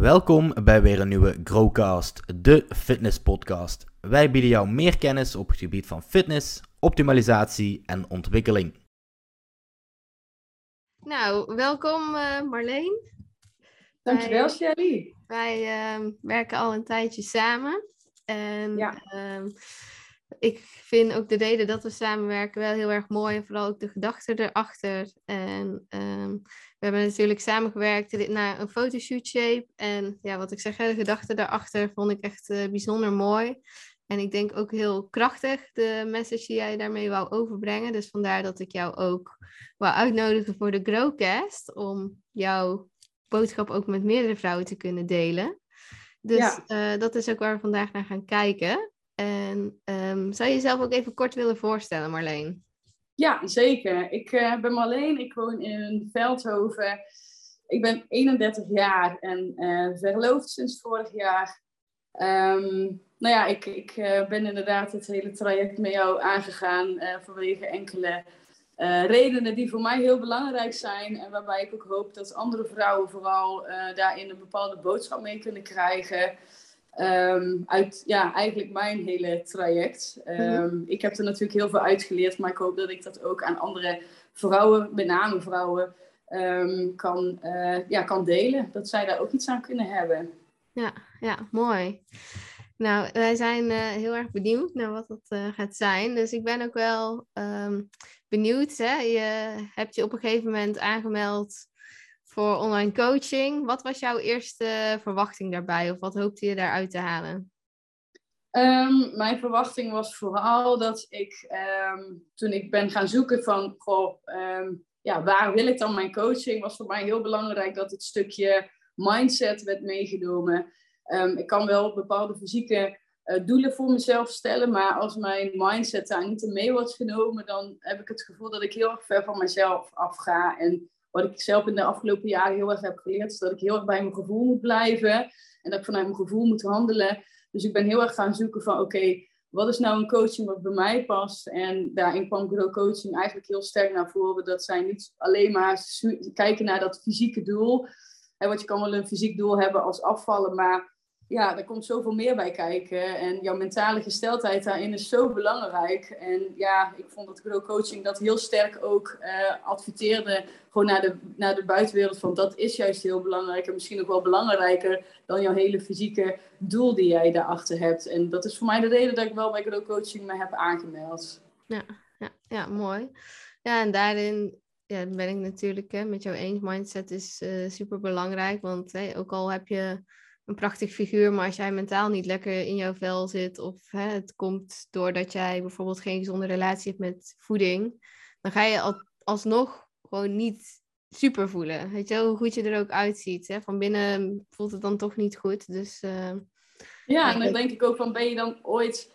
Welkom bij weer een nieuwe Growcast, de fitness podcast. Wij bieden jou meer kennis op het gebied van fitness, optimalisatie en ontwikkeling. Nou, welkom uh, Marleen. Dankjewel Shelly. Wij uh, werken al een tijdje samen. En ja. uh, ik vind ook de reden dat we samenwerken wel heel erg mooi. En vooral ook de gedachten erachter. En um, we hebben natuurlijk samengewerkt naar een fotoshoot shape. En ja, wat ik zeg, de gedachten daarachter vond ik echt uh, bijzonder mooi. En ik denk ook heel krachtig, de message die jij daarmee wou overbrengen. Dus vandaar dat ik jou ook wou uitnodigen voor de Growcast. Om jouw boodschap ook met meerdere vrouwen te kunnen delen. Dus ja. uh, dat is ook waar we vandaag naar gaan kijken. En um, zou je jezelf ook even kort willen voorstellen, Marleen? Ja, zeker. Ik uh, ben Marleen, ik woon in Veldhoven. Ik ben 31 jaar en uh, verloofd sinds vorig jaar. Um, nou ja, ik, ik uh, ben inderdaad het hele traject met jou aangegaan vanwege enkele redenen die voor mij heel belangrijk zijn. En waarbij ik ook hoop dat andere vrouwen vooral daarin een bepaalde boodschap mee kunnen krijgen. Um, uit ja, eigenlijk mijn hele traject. Um, Ik heb er natuurlijk heel veel uitgeleerd, maar ik hoop dat ik dat ook aan andere vrouwen, met name vrouwen, um, kan, uh, ja, kan delen. Dat zij daar ook iets aan kunnen hebben. Ja, ja mooi. Nou, wij zijn uh, heel erg benieuwd naar wat dat uh, gaat zijn. Dus ik ben ook wel benieuwd. Hè? Je hebt je op een gegeven moment aangemeld voor online coaching. Wat was jouw eerste verwachting daarbij of wat hoopte je daaruit te halen? Um, mijn verwachting was vooral dat ik um, toen ik ben gaan zoeken van goh, um, ja, waar wil ik dan mijn coaching, was voor mij heel belangrijk dat het stukje mindset werd meegenomen. ik kan wel bepaalde fysieke uh, doelen voor mezelf stellen, maar als mijn mindset daar niet mee wordt genomen, dan heb ik het gevoel dat ik heel erg ver van mezelf afga en wat ik zelf in de afgelopen jaren heel erg heb geleerd, is dat ik heel erg bij mijn gevoel moet blijven. En dat ik vanuit mijn gevoel moet handelen. Dus ik ben heel erg gaan zoeken van oké, wat is nou een coaching wat bij mij past? En daarin kwam Grow Coaching eigenlijk heel sterk naar voren. Dat zij niet alleen maar kijken naar dat fysieke doel. Want je kan wel een fysiek doel hebben als afvallen, maar ja, er komt zoveel meer bij kijken. En jouw mentale gesteldheid daarin is zo belangrijk. En ja, ik vond dat Grow Coaching dat heel sterk ook uh, adverteerde. Gewoon naar de, naar de buitenwereld van dat is juist heel belangrijk. En misschien nog wel belangrijker dan jouw hele fysieke doel die jij daarachter hebt. En dat is voor mij de reden dat ik wel bij Grow Coaching me heb aangemeld. Ja, ja, ja mooi. Ja, en daarin ja, ben ik natuurlijk hè, met jou eens. Mindset is uh, super belangrijk. Want ook al heb je een prachtig figuur, maar als jij mentaal niet lekker in jouw vel zit, of hè, het komt doordat jij bijvoorbeeld geen gezonde relatie hebt met voeding, dan ga je al, alsnog gewoon niet super voelen. Weet je hoe goed je er ook uitziet. Hè? Van binnen voelt het dan toch niet goed. Dus, uh, ja, en dan denk ik ook van, ben je dan ooit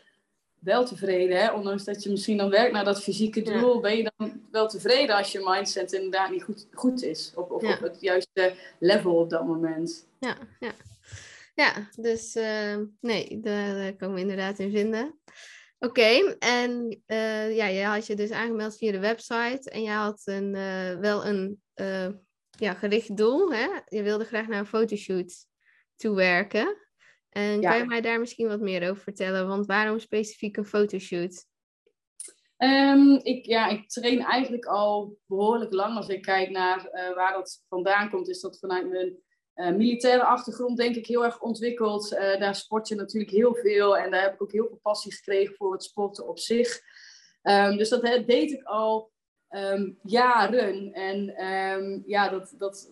wel tevreden? Hè? Ondanks dat je misschien dan werkt naar dat fysieke doel, ja. ben je dan wel tevreden als je mindset inderdaad niet goed, goed is? Of, of ja. op het juiste level op dat moment? Ja, ja. Ja, dus uh, nee, daar kan ik me inderdaad in vinden. Oké, en uh, ja, je had je dus aangemeld via de website en je had een, uh, wel een ja, gericht doel. Hè? Je wilde graag naar een fotoshoot toe werken. En ja. kan je mij daar misschien wat meer over vertellen? Want waarom specifiek een fotoshoot? Um, ik, ja, ik train eigenlijk al behoorlijk lang. Als ik kijk naar waar dat vandaan komt, is dat vanuit mijn uh, militaire achtergrond denk ik heel erg ontwikkeld. Uh, daar sport je natuurlijk heel veel en daar heb ik ook heel veel passie gekregen voor het sporten op zich. Um, dus dat deed ik al um, jaren. En um, ja, dat, dat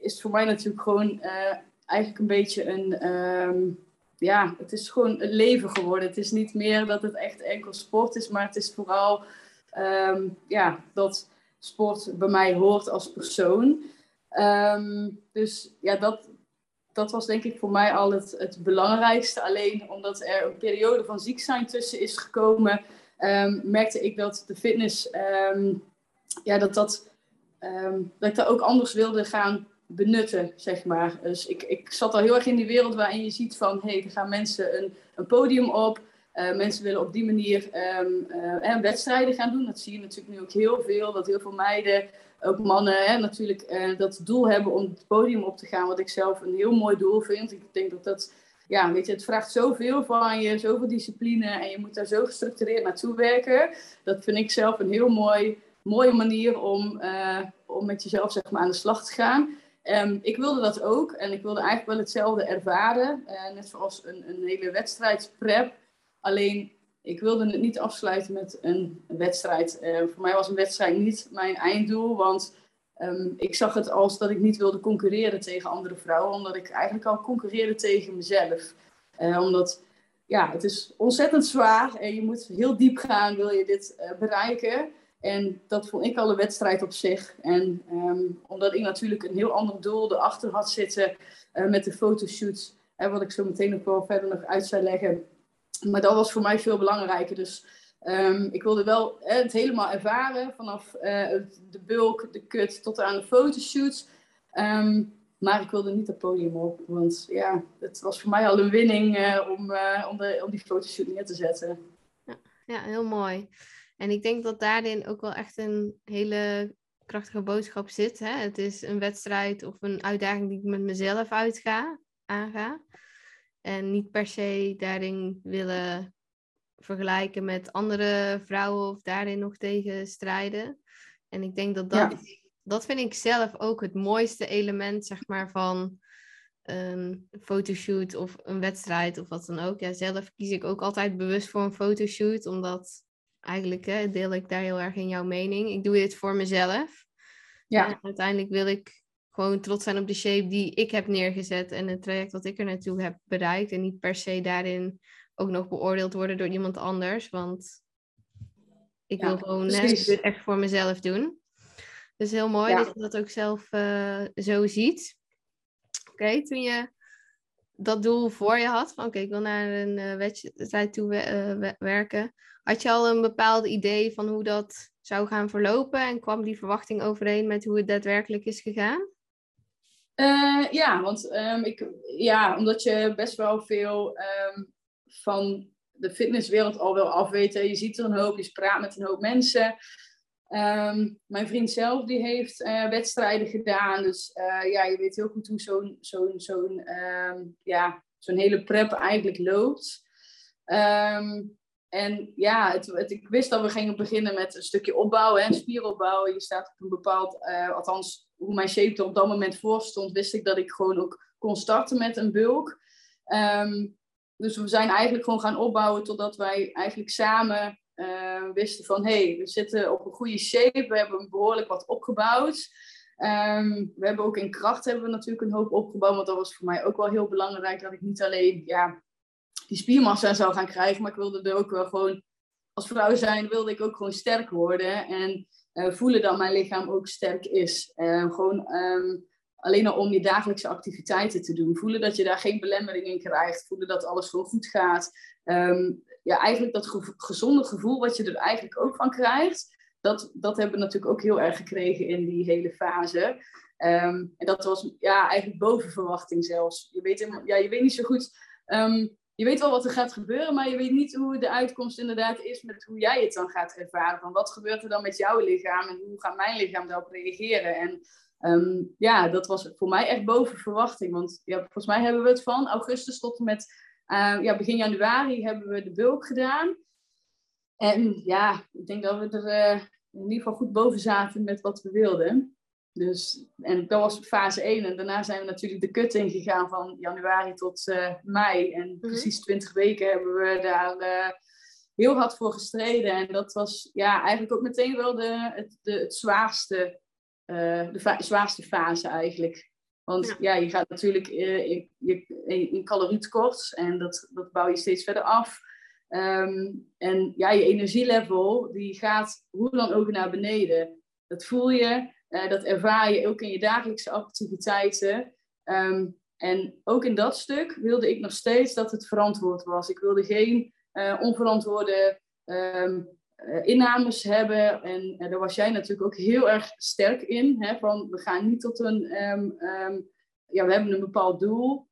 is voor mij natuurlijk gewoon uh, eigenlijk een beetje een. ja, het is gewoon een leven geworden. Het is niet meer dat het echt enkel sport is, maar het is vooral ja, dat sport bij mij hoort als persoon. Um, dus ja, dat, dat was denk ik voor mij al het, het belangrijkste. Alleen omdat er een periode van ziek zijn tussen is gekomen, um, merkte ik dat de fitness, um, ja, dat, dat, dat ik dat ook anders wilde gaan benutten, zeg maar. Dus ik, ik zat al heel erg in die wereld waarin je ziet van, hé, hey, er gaan mensen een, een podium op. mensen willen op die manier um, wedstrijden gaan doen. Dat zie je natuurlijk nu ook heel veel. Dat heel veel meiden, ook mannen, hè, natuurlijk dat doel hebben om het podium op te gaan. Wat ik zelf een heel mooi doel vind. Ik denk dat dat ja, weet je, het vraagt zoveel van je, zoveel discipline en je moet daar zo gestructureerd naartoe werken. Dat vind ik zelf een heel mooi, mooie manier om, om met jezelf zeg maar, aan de slag te gaan. Um, ik wilde dat ook en ik wilde eigenlijk wel hetzelfde ervaren, net zoals een, een hele wedstrijdprep. Alleen ik wilde het niet afsluiten met een wedstrijd. Uh, voor mij was een wedstrijd niet mijn einddoel, want Um, ik zag het als dat ik niet wilde concurreren tegen andere vrouwen, omdat ik eigenlijk al concurreerde tegen mezelf. Uh, omdat ja, het is ontzettend zwaar en je moet heel diep gaan, wil je dit uh, bereiken. En dat vond ik al een wedstrijd op zich. En um, omdat ik natuurlijk een heel ander doel erachter had zitten met de fotoshoots, en wat ik zo meteen nog wel verder nog uit zou leggen. Maar dat was voor mij veel belangrijker. Dus Um, ik wilde wel het helemaal ervaren, vanaf uh, de bulk, de cut tot aan de fotoshoots. Um, maar ik wilde niet het podium op, want ja, het was voor mij al een winning uh, om, uh, om, de, om die fotoshoot neer te zetten. Ja, ja, heel mooi. En ik denk dat daarin ook wel echt een hele krachtige boodschap zit. Hè? Het is een wedstrijd of een uitdaging die ik met mezelf uitga, aanga. En niet per se daarin willen vergelijken met andere vrouwen of daarin nog tegen strijden. En ik denk dat dat, dat vind ik zelf ook het mooiste element, zeg maar, van een fotoshoot of een wedstrijd of wat dan ook. Ja, zelf kies ik ook altijd bewust voor een fotoshoot, omdat eigenlijk hè, deel ik daar heel erg in jouw mening. Ik doe dit voor mezelf. Ja. En uiteindelijk wil ik gewoon trots zijn op de shape die ik heb neergezet en het traject wat ik er naartoe heb bereikt. En niet per se daarin ook nog beoordeeld worden door iemand anders. Want ik wil gewoon het echt voor mezelf doen. Dus heel mooi dat je dat ook zelf uh, zo ziet. Oké, toen je dat doel voor je had, van oké, ik wil naar een uh, wedstrijd toe uh, werken. Had je al een bepaald idee van hoe dat zou gaan verlopen? En kwam die verwachting overeen met hoe het daadwerkelijk is gegaan? Ja, want um, ik, ja, omdat je best wel veel um, van de fitnesswereld al wel afweten. Je ziet er een hoop, je praat met een hoop mensen. Ehm, mijn vriend zelf die heeft uh, wedstrijden gedaan. Dus uh, ja, je weet heel goed hoe zo'n zo'n zo'n ehm, ja, zo'n hele prep eigenlijk loopt. En ja, het, ik wist dat we gingen beginnen met een stukje opbouwen, hè, spieropbouw. Je staat op een bepaald, althans hoe mijn shape er op dat moment voor stond, wist ik dat ik gewoon ook kon starten met een bulk. Um, dus we zijn eigenlijk gewoon gaan opbouwen totdat wij eigenlijk samen uh, wisten van hé, hey, we zitten op een goede shape, we hebben behoorlijk wat opgebouwd. Um, we hebben ook in kracht hebben we natuurlijk een hoop opgebouwd, want dat was voor mij ook wel heel belangrijk dat ik niet alleen ja, die spiermassa zou gaan krijgen, maar ik wilde er ook wel gewoon als vrouw zijn, wilde ik ook gewoon sterk worden en uh, voelen dat mijn lichaam ook sterk is. Uh, gewoon um, alleen al om je dagelijkse activiteiten te doen. Voelen dat je daar geen belemmering in krijgt. Voelen dat alles gewoon goed gaat. Ehm, ja, eigenlijk dat gezonde gevoel wat je er eigenlijk ook van krijgt. Dat, dat hebben we natuurlijk ook heel erg gekregen in die hele fase. Ehm, en dat was ja, eigenlijk boven verwachting zelfs. Je weet, ja, je weet niet zo goed. Ehm, je weet wel wat er gaat gebeuren, maar je weet niet hoe de uitkomst inderdaad is met hoe jij het dan gaat ervaren. Van wat gebeurt er dan met jouw lichaam en hoe gaat mijn lichaam daarop reageren? En Ehm, ja, dat was voor mij echt boven verwachting. Want ja, volgens mij hebben we het van augustus tot en met uh, ja, begin januari hebben we de bulk gedaan. En ja, ik denk dat we er uh, in ieder geval goed boven zaten met wat we wilden. Dus, en dat was fase 1. En daarna zijn we natuurlijk de kut ingegaan van januari tot uh, mei. En mhm. precies 20 weken hebben we daar heel hard voor gestreden. En dat was ja, eigenlijk ook meteen wel de, het, de, het zwaarste uh, de zwaarste fase eigenlijk. Want ja, je gaat natuurlijk in, in, in calorietekort en dat, dat bouw je steeds verder af. Um, en ja, je energielevel die gaat hoe dan ook naar beneden. Dat voel je, uh, dat ervaar je ook in je dagelijkse activiteiten. Um, en ook in dat stuk wilde ik nog steeds dat het verantwoord was. Ik wilde geen onverantwoorde um, uh, innames hebben. En daar was jij natuurlijk ook heel erg sterk in. Hè, van we gaan niet tot een. Um, ja, we hebben een bepaald doel.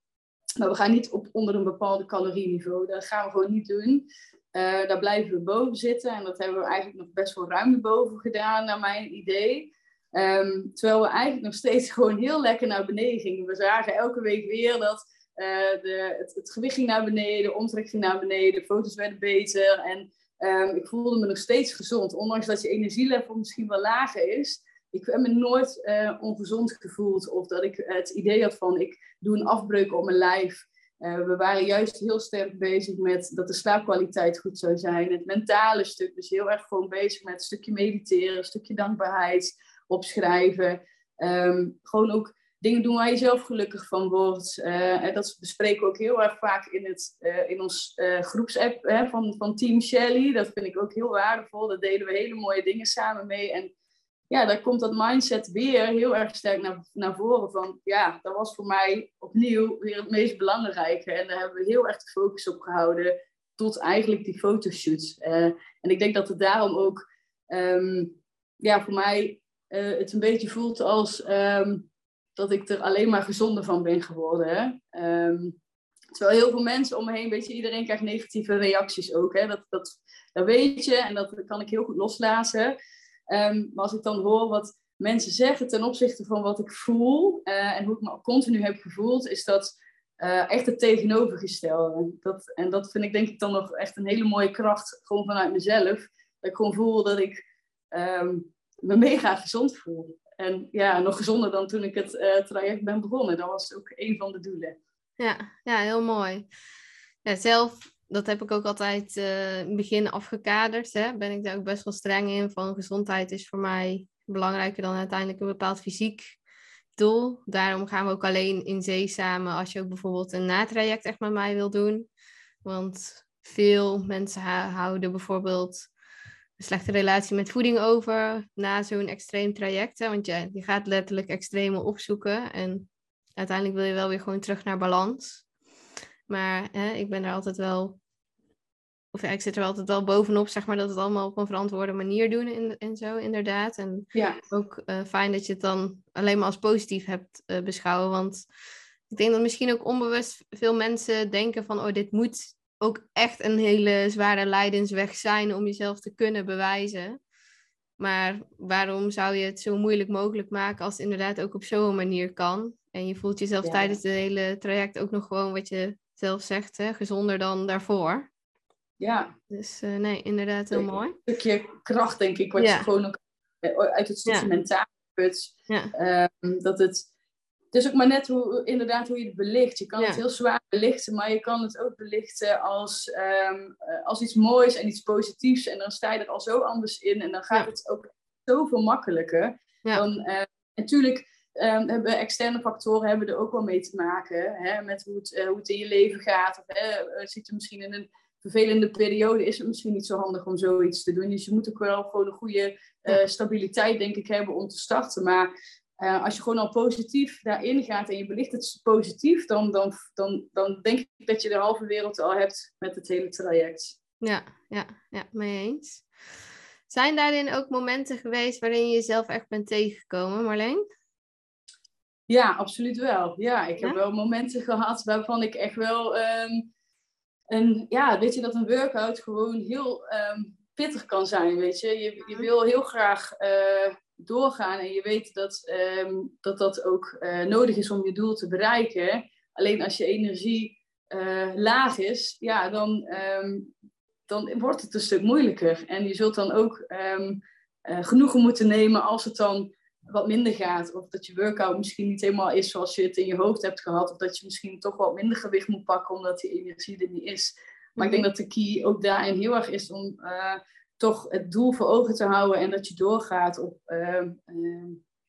Maar we gaan niet op onder een bepaalde calorieniveau. Dat gaan we gewoon niet doen. Daar blijven we boven zitten. En dat hebben we eigenlijk nog best wel ruim boven gedaan, naar mijn idee. Um, terwijl we eigenlijk nog steeds gewoon heel lekker naar beneden gingen. We zagen elke week weer dat uh, de, het, gewicht ging naar beneden, de omtrek ging naar beneden, de foto's werden beter. En um, ik voelde me nog steeds gezond. Ondanks dat je energielevel misschien wel lager is. Ik heb me nooit uh, ongezond gevoeld. Of dat ik het idee had van ik doe een afbreuk op mijn lijf. Uh, we waren juist heel sterk bezig met dat de slaapkwaliteit goed zou zijn. Het mentale stuk. Dus heel erg gewoon bezig met een stukje mediteren, een stukje dankbaarheid opschrijven. Um, gewoon ook dingen doen waar je zelf gelukkig van wordt. Uh, dat bespreken we ook heel erg vaak in, het, uh, in ons uh, groepsapp hè, van, van Team Shelly. Dat vind ik ook heel waardevol. Daar deden we hele mooie dingen samen mee. En ja, daar komt dat mindset weer heel erg sterk naar, naar voren. Van ja, dat was voor mij opnieuw weer het meest belangrijke. En daar hebben we heel erg de focus op gehouden. Tot eigenlijk die fotoshoots. en ik denk dat het daarom ook um, ja, voor mij uh, het een beetje voelt als um, dat ik er alleen maar gezonder van ben geworden. Um, terwijl heel veel mensen om me heen, weet je, iedereen krijgt negatieve reacties ook. Hè? Dat, dat, dat weet je en dat kan ik heel goed loslaten. Um, maar als ik dan hoor wat mensen zeggen ten opzichte van wat ik voel uh, en hoe ik me continu heb gevoeld, is dat uh, echt het tegenovergestelde. Dat, en dat vind ik denk ik dan nog echt een hele mooie kracht, gewoon vanuit mezelf. Dat ik gewoon voel dat ik me mega gezond voel. En ja, nog gezonder dan toen ik het uh, traject ben begonnen. Dat was ook een van de doelen. Ja, ja heel mooi. Ja, zelf, dat heb ik ook altijd uh, in het begin afgekaderd. Hè. Ben ik daar ook best wel streng in. Van gezondheid is voor mij belangrijker dan uiteindelijk een bepaald fysiek doel. Daarom gaan we ook alleen in zee samen als je ook bijvoorbeeld een natraject echt met mij wil doen. Want veel mensen houden bijvoorbeeld een slechte relatie met voeding over na zo'n extreem traject. Hè? Want je, je gaat letterlijk extreme opzoeken en uiteindelijk wil je wel weer gewoon terug naar balans. Maar hè, ik ben er altijd wel, of ja, ik zit er altijd wel bovenop, zeg maar, dat het allemaal op een verantwoorde manier doen en, en zo, inderdaad. En ja. ook uh, fijn dat je het dan alleen maar als positief hebt uh, beschouwen, want ik denk dat misschien ook onbewust veel mensen denken van, oh, dit moet ook echt een hele zware lijdensweg zijn om jezelf te kunnen bewijzen. Maar waarom zou je het zo moeilijk mogelijk maken als het inderdaad ook op zo'n manier kan? En je voelt jezelf tijdens het hele traject ook nog gewoon wat je zelf zegt, hè, gezonder dan daarvoor. Ja. Dus uh, nee, inderdaad heel mooi. Een stukje kracht, denk ik, wat je gewoon ook eh, uit het stukje ja. mentaal put. Um, dat het het is ook maar net hoe, inderdaad hoe je het belicht. Je kan het heel zwaar belichten, maar je kan het ook belichten als, um, als iets moois en iets positiefs. En dan sta je er al zo anders in en dan gaat het ook zoveel makkelijker. Dan, uh, natuurlijk um, hebben externe factoren hebben er ook wel mee te maken. Hè, met hoe het, uh, hoe het in je leven gaat. Of hè, zit je misschien in een vervelende periode, is het misschien niet zo handig om zoiets te doen. Dus je moet ook wel gewoon een goede uh, stabiliteit, denk ik, hebben om te starten. Maar uh, als je gewoon al positief daarin gaat en je belicht het positief, dan, dan, dan, dan denk ik dat je de halve wereld al hebt met het hele traject. Ja, ja, ja, mee eens. Zijn daarin ook momenten geweest waarin je jezelf echt bent tegengekomen, Marleen? Ja, absoluut wel. Ja, ik heb wel momenten gehad waarvan ik echt wel. Um, een, ja, weet je, dat een workout gewoon heel um, pittig kan zijn. Weet je, je, je wil heel graag. Uh, doorgaan en je weet dat ehm, dat, dat ook uh, nodig is om je doel te bereiken. Alleen als je energie uh, laag is, ja, dan, um, dan wordt het een stuk moeilijker. En je zult dan ook um, uh, genoegen moeten nemen als het dan wat minder gaat. Of dat je workout misschien niet helemaal is zoals je het in je hoofd hebt gehad. Of dat je misschien toch wat minder gewicht moet pakken omdat die energie er niet is. Maar ik denk dat de key ook daarin heel erg is om toch het doel voor ogen te houden en dat je doorgaat op, uh, uh,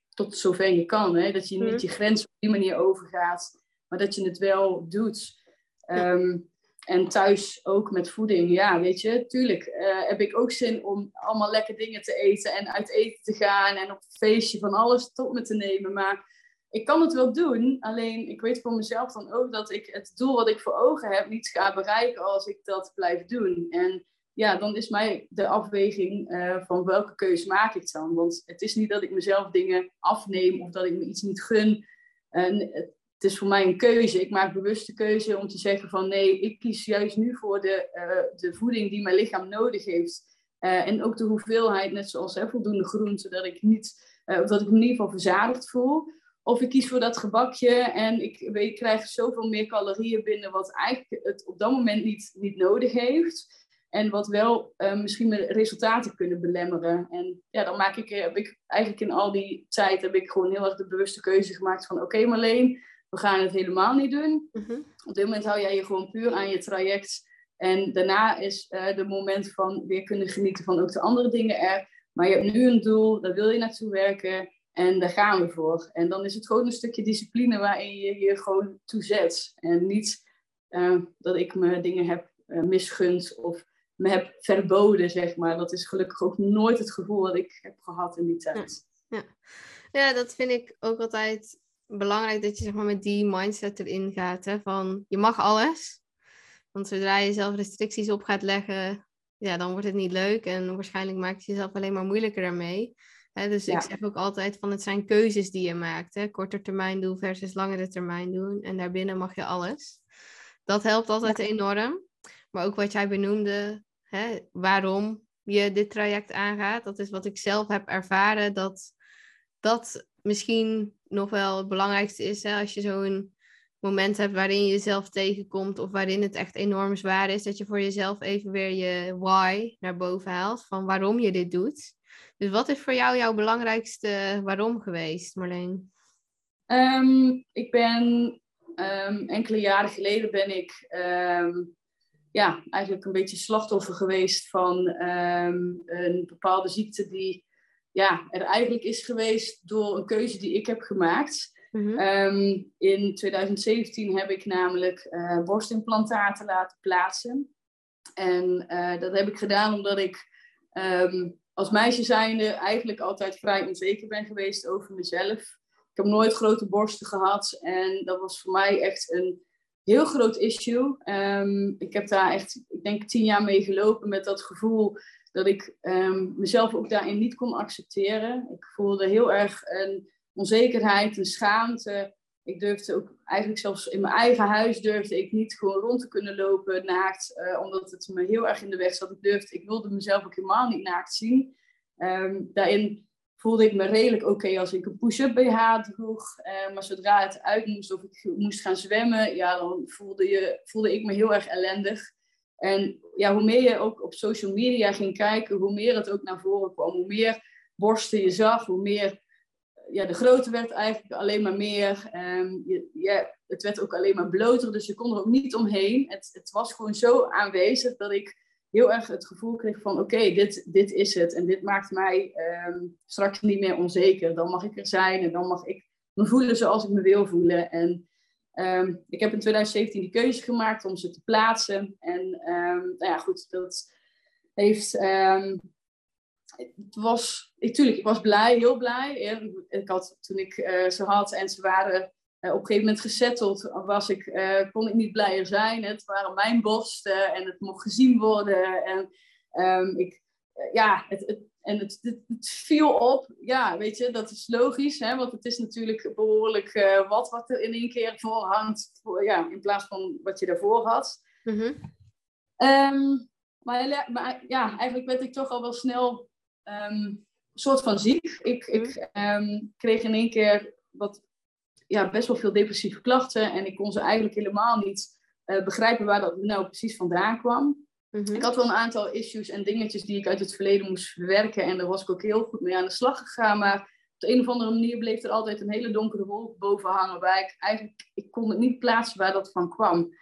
tot zover je kan. Hè? Dat je niet mhm. je grens op die manier overgaat, maar dat je het wel doet. Um, en thuis ook met voeding. Ja, weet je, tuurlijk uh, heb ik ook zin om allemaal lekker dingen te eten en uit eten te gaan en op het feestje van alles tot me te nemen. Maar ik kan het wel doen, alleen ik weet voor mezelf dan ook dat ik het doel wat ik voor ogen heb niet ga bereiken als ik dat blijf doen. En ja, dan is mij de afweging uh, van welke keuze maak ik dan. Want het is niet dat ik mezelf dingen afneem of dat ik me iets niet gun. En het is voor mij een keuze. Ik maak bewust de keuze om te zeggen van nee, ik kies juist nu voor de, uh, de voeding die mijn lichaam nodig heeft. Uh, en ook de hoeveelheid, net zoals voldoende groente, dat ik, niet, dat ik me in ieder geval verzadigd voel. Of ik kies voor dat gebakje en ik, ik krijg zoveel meer calorieën binnen, wat eigenlijk het op dat moment niet, niet nodig heeft. En wat wel misschien mijn resultaten kunnen belemmeren. En ja, dan maak ik, heb ik eigenlijk in al die tijd heb ik gewoon heel erg de bewuste keuze gemaakt van oké okay, Marleen, we gaan het helemaal niet doen. Mhm. Op dit moment hou jij je gewoon puur aan je traject. En daarna is uh, de moment van weer kunnen genieten van ook de andere dingen er. Maar je hebt nu een doel, daar wil je naartoe werken. En daar gaan we voor. En dan is het gewoon een stukje discipline waarin je je gewoon toe zet. En niet uh, dat ik me dingen heb uh, misgund of me heb verboden, zeg maar. Dat is gelukkig ook nooit het gevoel dat ik heb gehad in die tijd. Ja, ja. ja dat vind ik ook altijd belangrijk dat je zeg maar, met die mindset erin gaat. Hè, van je mag alles. Want zodra je zelf restricties op gaat leggen, ja, dan wordt het niet leuk. En waarschijnlijk maak je jezelf alleen maar moeilijker daarmee. Hè, dus ik zeg ook altijd van het zijn keuzes die je maakt. Hè? Korter termijn doen versus langere termijn doen. En daarbinnen mag je alles. Dat helpt altijd enorm. Maar ook wat jij benoemde, hè, waarom je dit traject aangaat. Dat is wat ik zelf heb ervaren. Dat dat misschien nog wel het belangrijkste is. Hè, als je zo'n moment hebt waarin je jezelf tegenkomt of waarin het echt enorm zwaar is, dat je voor jezelf even weer je why naar boven haalt van waarom je dit doet. Dus wat is voor jou jouw belangrijkste waarom geweest, Marleen? Um, ik ben um, enkele jaren geleden ben ik um, ja, eigenlijk een beetje slachtoffer geweest van een bepaalde ziekte die ja, er eigenlijk is geweest door een keuze die ik heb gemaakt. Mhm. Ehm, in 2017 heb ik namelijk uh, borstimplantaten laten plaatsen. En uh, dat heb ik gedaan omdat ik um, als meisje zijnde eigenlijk altijd vrij onzeker ben geweest over mezelf. Ik heb nooit grote borsten gehad en dat was voor mij echt een heel groot issue. Um, ik heb daar echt, ik denk, tien jaar mee gelopen met dat gevoel dat ik um, mezelf ook daarin niet kon accepteren. Ik voelde heel erg een onzekerheid, een schaamte. Ik durfde ook eigenlijk zelfs in mijn eigen huis durfde ik niet gewoon rond te kunnen lopen naakt, uh, omdat het me heel erg in de weg zat. Ik durfde, ik wilde mezelf ook helemaal niet naakt zien. Um, daarin voelde ik me redelijk oké als ik een push-up BH droeg. Uh, maar zodra het uit moest of ik moest gaan zwemmen, ja, dan voelde, je, voelde ik me heel erg ellendig. En ja, hoe meer je ook op social media ging kijken, hoe meer het ook naar voren kwam. Hoe meer borsten je zag, hoe meer ja, de grootte werd eigenlijk alleen maar meer. Um, je, ja, het werd ook alleen maar bloter, dus je kon er ook niet omheen. Het, het was gewoon zo aanwezig dat ik heel erg het gevoel kreeg van oké, dit, dit is het. En dit maakt mij um, straks niet meer onzeker. Dan mag ik er zijn en dan mag ik me voelen zoals ik me wil voelen. En Ehm, ik heb in 2017 die keuze gemaakt om ze te plaatsen. En um, nou ja, goed, dat heeft. Het was, natuurlijk, ik was blij, heel blij. Ik had, toen ik uh, ze had en ze waren op een gegeven moment gesetteld, was ik, uh, kon ik niet blijer zijn. Het waren mijn borsten en het mocht gezien worden. En ik, ja, het, het, en het, het, het, viel op, ja, weet je, dat is logisch, hè, want het is natuurlijk behoorlijk uh, wat wat er in één keer voor hangt, voor, ja, in plaats van wat je daarvoor had. Mm um, maar, maar, ja, eigenlijk werd ik toch al wel snel um, soort van ziek. Ik, mm ik um, kreeg in één keer wat, ja, best wel veel depressieve klachten en ik kon ze eigenlijk helemaal niet uh, begrijpen waar dat nou precies vandaan kwam. Mhm. Ik had wel een aantal issues en dingetjes die ik uit het verleden moest verwerken. En daar was ik ook heel goed mee aan de slag gegaan. Maar op de een of andere manier bleef er altijd een hele donkere wolk boven hangen. Waar ik eigenlijk, ik kon het niet plaatsen waar dat van kwam.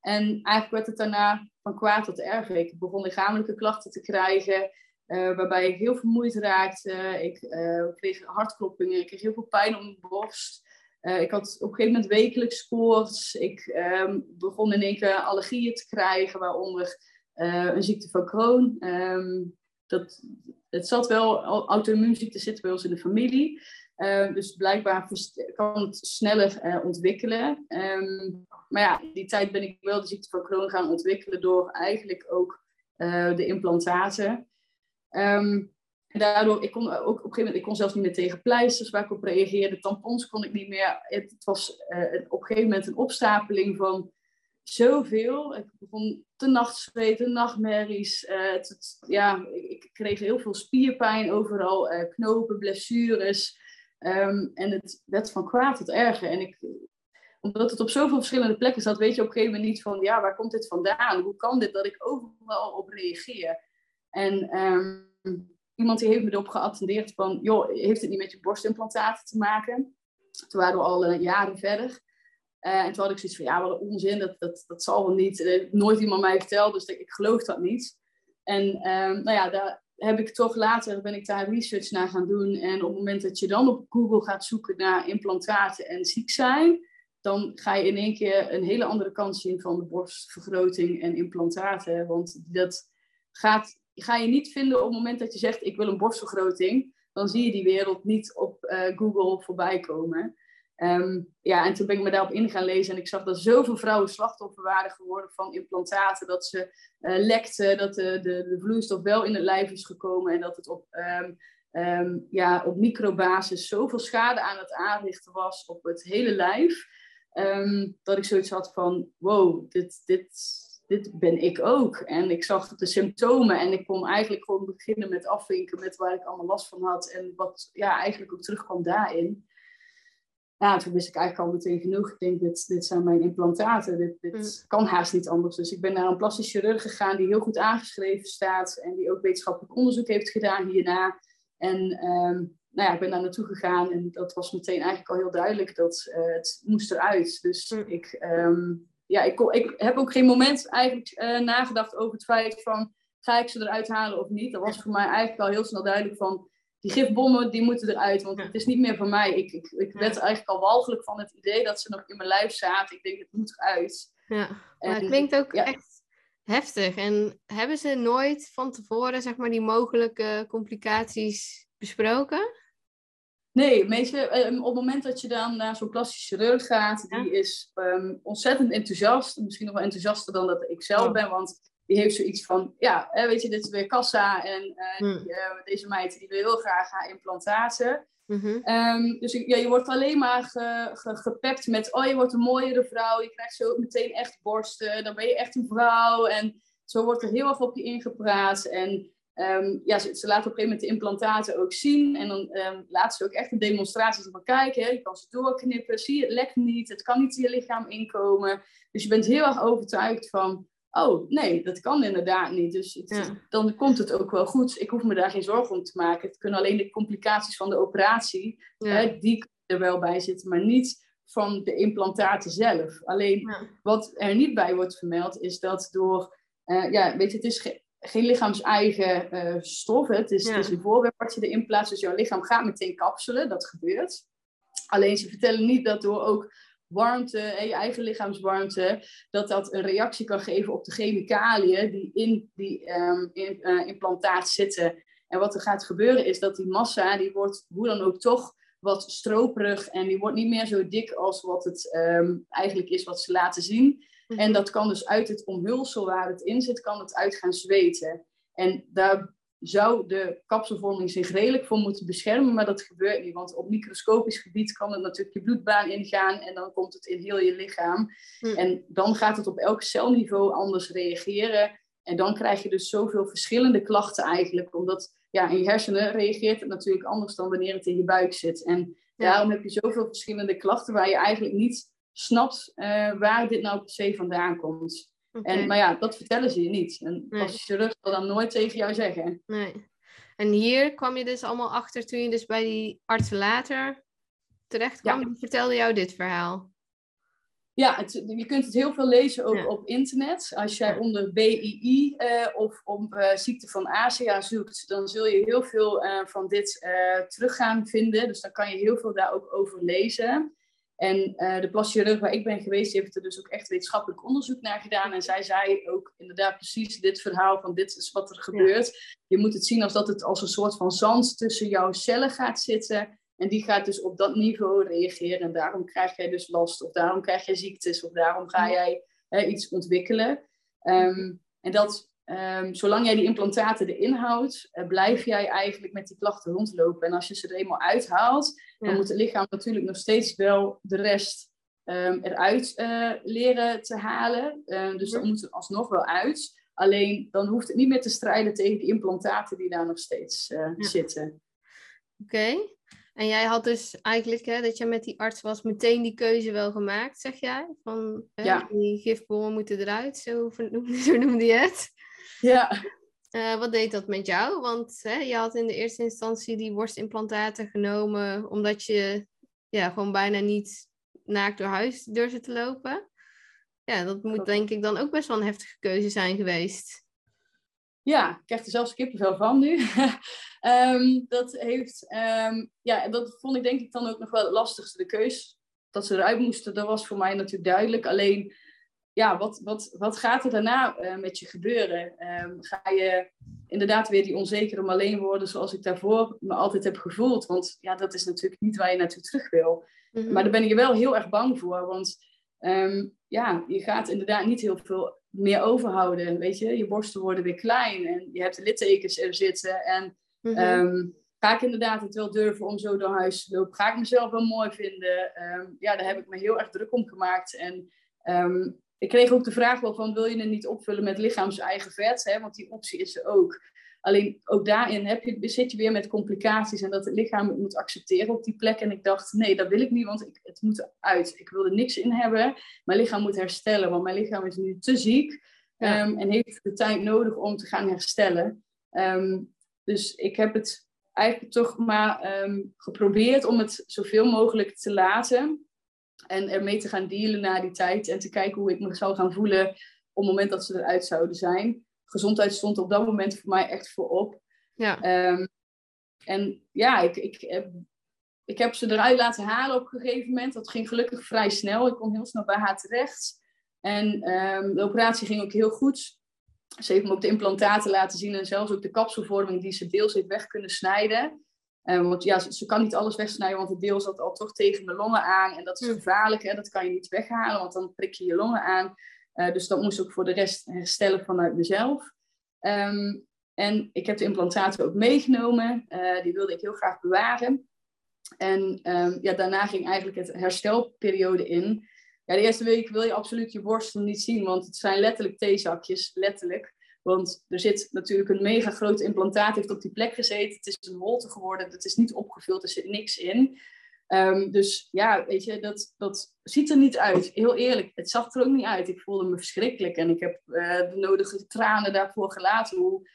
En eigenlijk werd het daarna van kwaad tot erger. Ik begon lichamelijke klachten te krijgen. Uh, waarbij ik heel vermoeid raakte. Ik uh, kreeg hartkloppingen. Ik kreeg heel veel pijn om mijn borst. Uh, ik had op een gegeven moment wekelijks koorts. Ik um, begon in één keer allergieën te krijgen, waaronder uh, een ziekte van Crohn. Um, dat, het zat wel, auto-immuunziekte zitten bij ons in de familie. Uh, dus blijkbaar kan het sneller uh, ontwikkelen. Maar ja, die tijd ben ik wel de ziekte van Crohn gaan ontwikkelen door eigenlijk ook de implantaten. Um, En daardoor, ik kon ook op een gegeven moment, ik kon zelfs niet meer tegen pleisters waar ik op reageerde. Tampons kon ik niet meer. Het, was uh, op een gegeven moment een opstapeling van zoveel. Ik begon te nachtzweten, nachtmerries. Uh, het, ja, ik, kreeg heel veel spierpijn overal, uh, knopen, blessures. Um, en het werd van kwaad tot erger. En ik, omdat het op zoveel verschillende plekken zat, weet je op een gegeven moment niet van, ja, waar komt dit vandaan? Hoe kan dit dat ik overal op reageer? En um, iemand die heeft me erop geattendeerd van, joh, heeft het niet met je borstimplantaten te maken? Toen waren we al uh, jaren verder. Uh, en toen had ik zoiets van, ja, wat een onzin, dat, dat, dat zal wel niet. Uh, nooit iemand mij verteld, dus ik, ik geloof dat niet. En um, nou ja, daar heb ik toch later, ben ik daar research naar gaan doen. En op het moment dat je dan op Google gaat zoeken naar implantaten en ziek zijn, dan ga je in één keer een hele andere kant zien van de borstvergroting en implantaten. Want dat gaat, ga je niet vinden op het moment dat je zegt, ik wil een borstvergroting. Dan zie je die wereld niet op uh, Google voorbij komen. Um, ja, en toen ben ik me daarop in gaan lezen en ik zag dat zoveel vrouwen slachtoffer waren geworden van implantaten, dat ze uh, lekten, dat de, de, de, vloeistof wel in het lijf is gekomen en dat het op, um, um, ja, op microbasis zoveel schade aan het aanrichten was op het hele lijf, dat ik zoiets had van, wow, dit, dit, dit ben ik ook. En ik zag de symptomen en ik kon eigenlijk gewoon beginnen met afvinken met waar ik allemaal last van had en wat ja, eigenlijk ook terugkwam daarin ja, toen wist ik eigenlijk al meteen genoeg. Ik denk, dit, dit zijn mijn implantaten. Dit, dit mm. kan haast niet anders. Dus ik ben naar een plastisch chirurg gegaan die heel goed aangeschreven staat. En die ook wetenschappelijk onderzoek heeft gedaan hierna. En um, nou ja, ik ben daar naartoe gegaan. En dat was meteen eigenlijk al heel duidelijk dat uh, het moest eruit. Dus mm. ik, um, ja, ik, ik heb ook geen moment eigenlijk uh, nagedacht over het feit van... Ga ik ze eruit halen of niet? Dat was voor mij eigenlijk al heel snel duidelijk van die gifbommen die moeten eruit, want het is niet meer van mij. Ik, ik, ik werd eigenlijk al walgelijk van het idee dat ze nog in mijn lijf zaten. Ik denk, het moet eruit. Ja, maar het klinkt ook echt heftig. En hebben ze nooit van tevoren, zeg maar, die mogelijke complicaties besproken? Nee, meestal, ehm, op het moment dat je dan naar zo'n plastische chirurg gaat, die is um, ontzettend enthousiast. Misschien nog wel enthousiaster dan dat ik zelf oh. ben, want die heeft zoiets van, ja, weet je, dit is weer kassa en uh, die, uh, deze meid die wil heel graag haar implantaten. Mm -hmm. dus ja, je wordt alleen maar ge, met, oh je wordt een mooiere vrouw, je krijgt zo meteen echt borsten, dan ben je echt een vrouw. En zo wordt er heel erg op je ingepraat. En um, ja, ze, ze, laten op een gegeven moment de implantaten ook zien. En dan um, laten ze ook echt een demonstratie van, kijk, hè, je kan ze doorknippen, zie je, het lekt niet, het kan niet in je lichaam inkomen. Dus je bent heel erg overtuigd van, oh nee, dat kan inderdaad niet. Dus dan komt het ook wel goed. Ik hoef me daar geen zorgen om te maken. Het kunnen alleen de complicaties van de operatie, hè, die er wel bij zitten, maar niet van de implantaten zelf. Alleen wat er niet bij wordt vermeld, is dat door, uh, ja, weet je, het is geen lichaams-eigen uh, stof. Het is, het is, een voorwerp wat je erin plaatst. Dus jouw lichaam gaat meteen kapselen, dat gebeurt. Alleen ze vertellen niet dat door ook warmte en je eigen lichaamswarmte, dat dat een reactie kan geven op de chemicaliën die in die um, in, uh, implantaat zitten. En wat er gaat gebeuren is dat die massa, die wordt hoe dan ook toch wat stroperig en die wordt niet meer zo dik als wat het um, eigenlijk is wat ze laten zien. Mhm. En dat kan dus uit het omhulsel waar het in zit, kan het uit gaan zweten. En daar zou de kapselvorming zich redelijk voor moeten beschermen, maar dat gebeurt niet. Want op microscopisch gebied kan het natuurlijk je bloedbaan ingaan en dan komt het in heel je lichaam. Hm. En dan gaat het op elk celniveau anders reageren. En dan krijg je dus zoveel verschillende klachten eigenlijk, omdat ja, in je hersenen reageert het natuurlijk anders dan wanneer het in je buik zit. En daarom heb je zoveel verschillende klachten waar je eigenlijk niet snapt uh, waar dit nou per se vandaan komt. En, maar ja, dat vertellen ze je niet. En nee. als zal dan nooit tegen jou zeggen. Nee. En hier kwam je dus allemaal achter toen je dus bij die arts later terecht kwam. Die vertelde jou dit verhaal. Ja, het, je kunt het heel veel lezen ook op internet. Als jij onder BII uh, eh, of op uh, ziekte van Azië zoekt, dan zul je heel veel uh, van dit terug gaan vinden. Dus dan kan je heel veel daar ook over lezen. En uh, de plastic waar ik ben geweest, die heeft er dus ook echt wetenschappelijk onderzoek naar gedaan. En zij zei ook inderdaad precies dit verhaal van dit is wat er gebeurt. Je moet het zien als dat het als een soort van zand tussen jouw cellen gaat zitten. En die gaat dus op dat niveau reageren. En daarom krijg jij dus last. Of daarom krijg jij ziektes. Of daarom ga jij iets ontwikkelen. Um, en dat ehm, zolang jij die implantaten erin houdt, uh, blijf jij eigenlijk met die klachten rondlopen. En als je ze er eenmaal uithaalt, dan moet het lichaam natuurlijk nog steeds wel de rest um, eruit uh, leren te halen. Uh, dus dat moet er alsnog wel uit. Alleen dan hoeft het niet meer te strijden tegen die implantaten die daar nog steeds ja. zitten. Oké. En jij had dus eigenlijk, hè, dat je met die arts was, meteen die keuze wel gemaakt, zeg jij? Van hè, ja. die gifboren moeten eruit, zo, zo noemde je het. Ja. Uh, wat deed dat met jou? Want hè, je had in de eerste instantie die borstimplantaten genomen omdat je ja, gewoon bijna niet naakt door huis durfde te lopen. Ja, dat moet denk ik dan ook best wel een heftige keuze zijn geweest. Ja, ik krijg er zelfs kippenvel van nu. um, dat heeft, um, ja, dat vond ik denk ik dan ook nog wel het lastigste. De keus dat ze eruit moesten, dat was voor mij natuurlijk duidelijk. Alleen, ja, wat, wat, wat gaat er daarna uh, met je gebeuren? Um, ga je inderdaad weer die onzeker om alleen worden zoals ik daarvoor me altijd heb gevoeld? Want ja, dat is natuurlijk niet waar je naartoe terug wil. Mm-hmm. Maar daar ben ik wel heel erg bang voor. Want ja, je gaat inderdaad niet heel veel meer overhouden. Weet je, je borsten worden weer klein en je hebt de littekens er zitten. En mm ga ik inderdaad het wel durven om zo door huis te lopen? Ga ik mezelf wel mooi vinden? Ja, daar heb ik me heel erg druk om gemaakt. En um, ik kreeg ook de vraag wel van, wil je het niet opvullen met lichaams eigen vet? Hè? Want die optie is er ook. Alleen ook daarin heb je, zit je weer met complicaties en dat het lichaam het moet accepteren op die plek. En ik dacht, nee, dat wil ik niet, want ik, het moet uit. Ik wil er niks in hebben. Mijn lichaam moet herstellen, want mijn lichaam is nu te ziek ehm, en heeft de tijd nodig om te gaan herstellen. Ehm, dus ik heb het eigenlijk toch maar um, geprobeerd om het zoveel mogelijk te laten. En ermee te gaan dealen na die tijd en te kijken hoe ik me zou gaan voelen op het moment dat ze eruit zouden zijn gezondheid stond op dat moment voor mij echt voorop. Ja. Um, en ja, ik, ik, heb, ik heb ze eruit laten halen op een gegeven moment. Dat ging gelukkig vrij snel. Ik kon heel snel bij haar terecht. En um, de operatie ging ook heel goed. Ze heeft me ook de implantaten laten zien en zelfs ook de kapselvorming die ze deels heeft weg kunnen snijden. Um, want ja, ze, ze, kan niet alles wegsnijden, want het deel zat al toch tegen mijn longen aan. En dat is hm. gevaarlijk, hè? dat kan je niet weghalen, want dan prik je je longen aan. Uh, dus dat moest ook voor de rest herstellen vanuit mezelf. Um, en ik heb de implantaten ook meegenomen. Uh, die wilde ik heel graag bewaren. En um, ja, daarna ging eigenlijk het herstelperiode in. Ja, de eerste week wil je absoluut je borstel niet zien, want het zijn letterlijk theezakjes, letterlijk. Want er zit natuurlijk een mega groot implantaat, heeft op die plek gezeten. Het is een holte geworden, het is niet opgevuld, er zit niks in. Um, dus ja, weet je, dat, dat ziet er niet uit. Heel eerlijk, het zag er ook niet uit. Ik voelde me verschrikkelijk en ik heb uh, de nodige tranen daarvoor gelaten. Hoe,